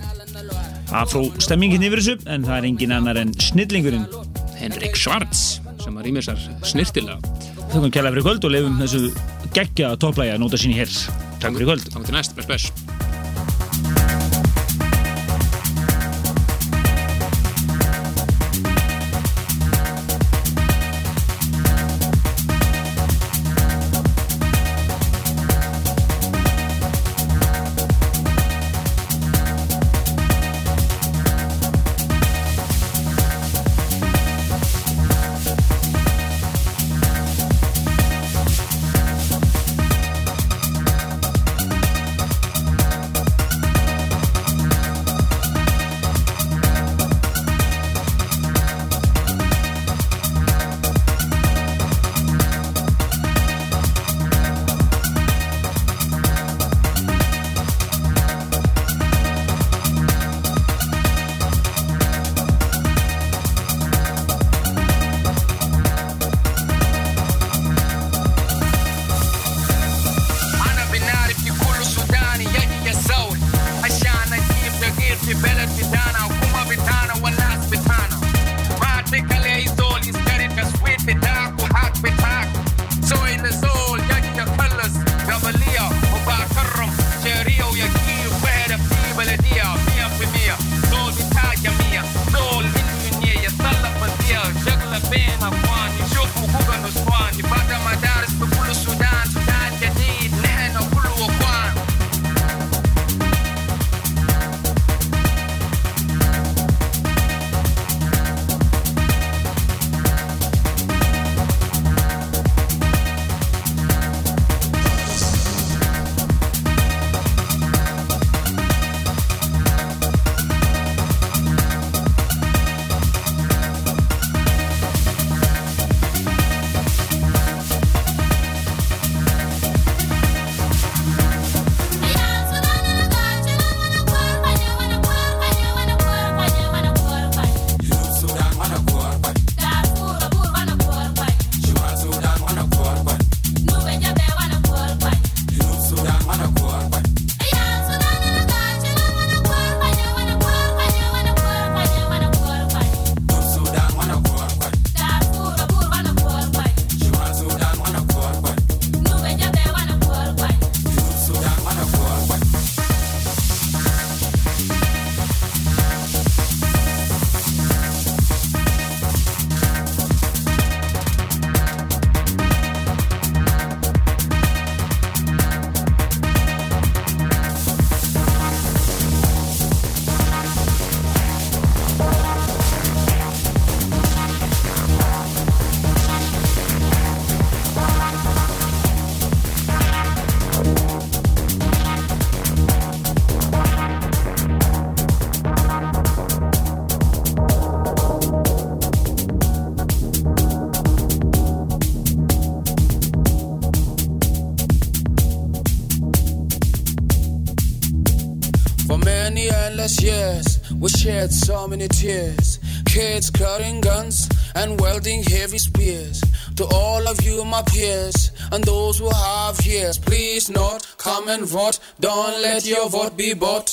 afró stemmingin yfir þessu en það er engin annar en snillingurinn. Henrik Schwartz sem að rýmir sér snirtilega Þökkum kærlega fyrir kvöld og lefum þessu geggja topplægi að nota sín hér. Takk fyrir kvöld. Takk til næst, bless bless years, we shed so many tears. Kids carrying guns and wielding heavy spears. To all of you, my peers, and those who have ears, please not come and vote. Don't let your vote be bought.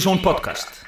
Son Podcast.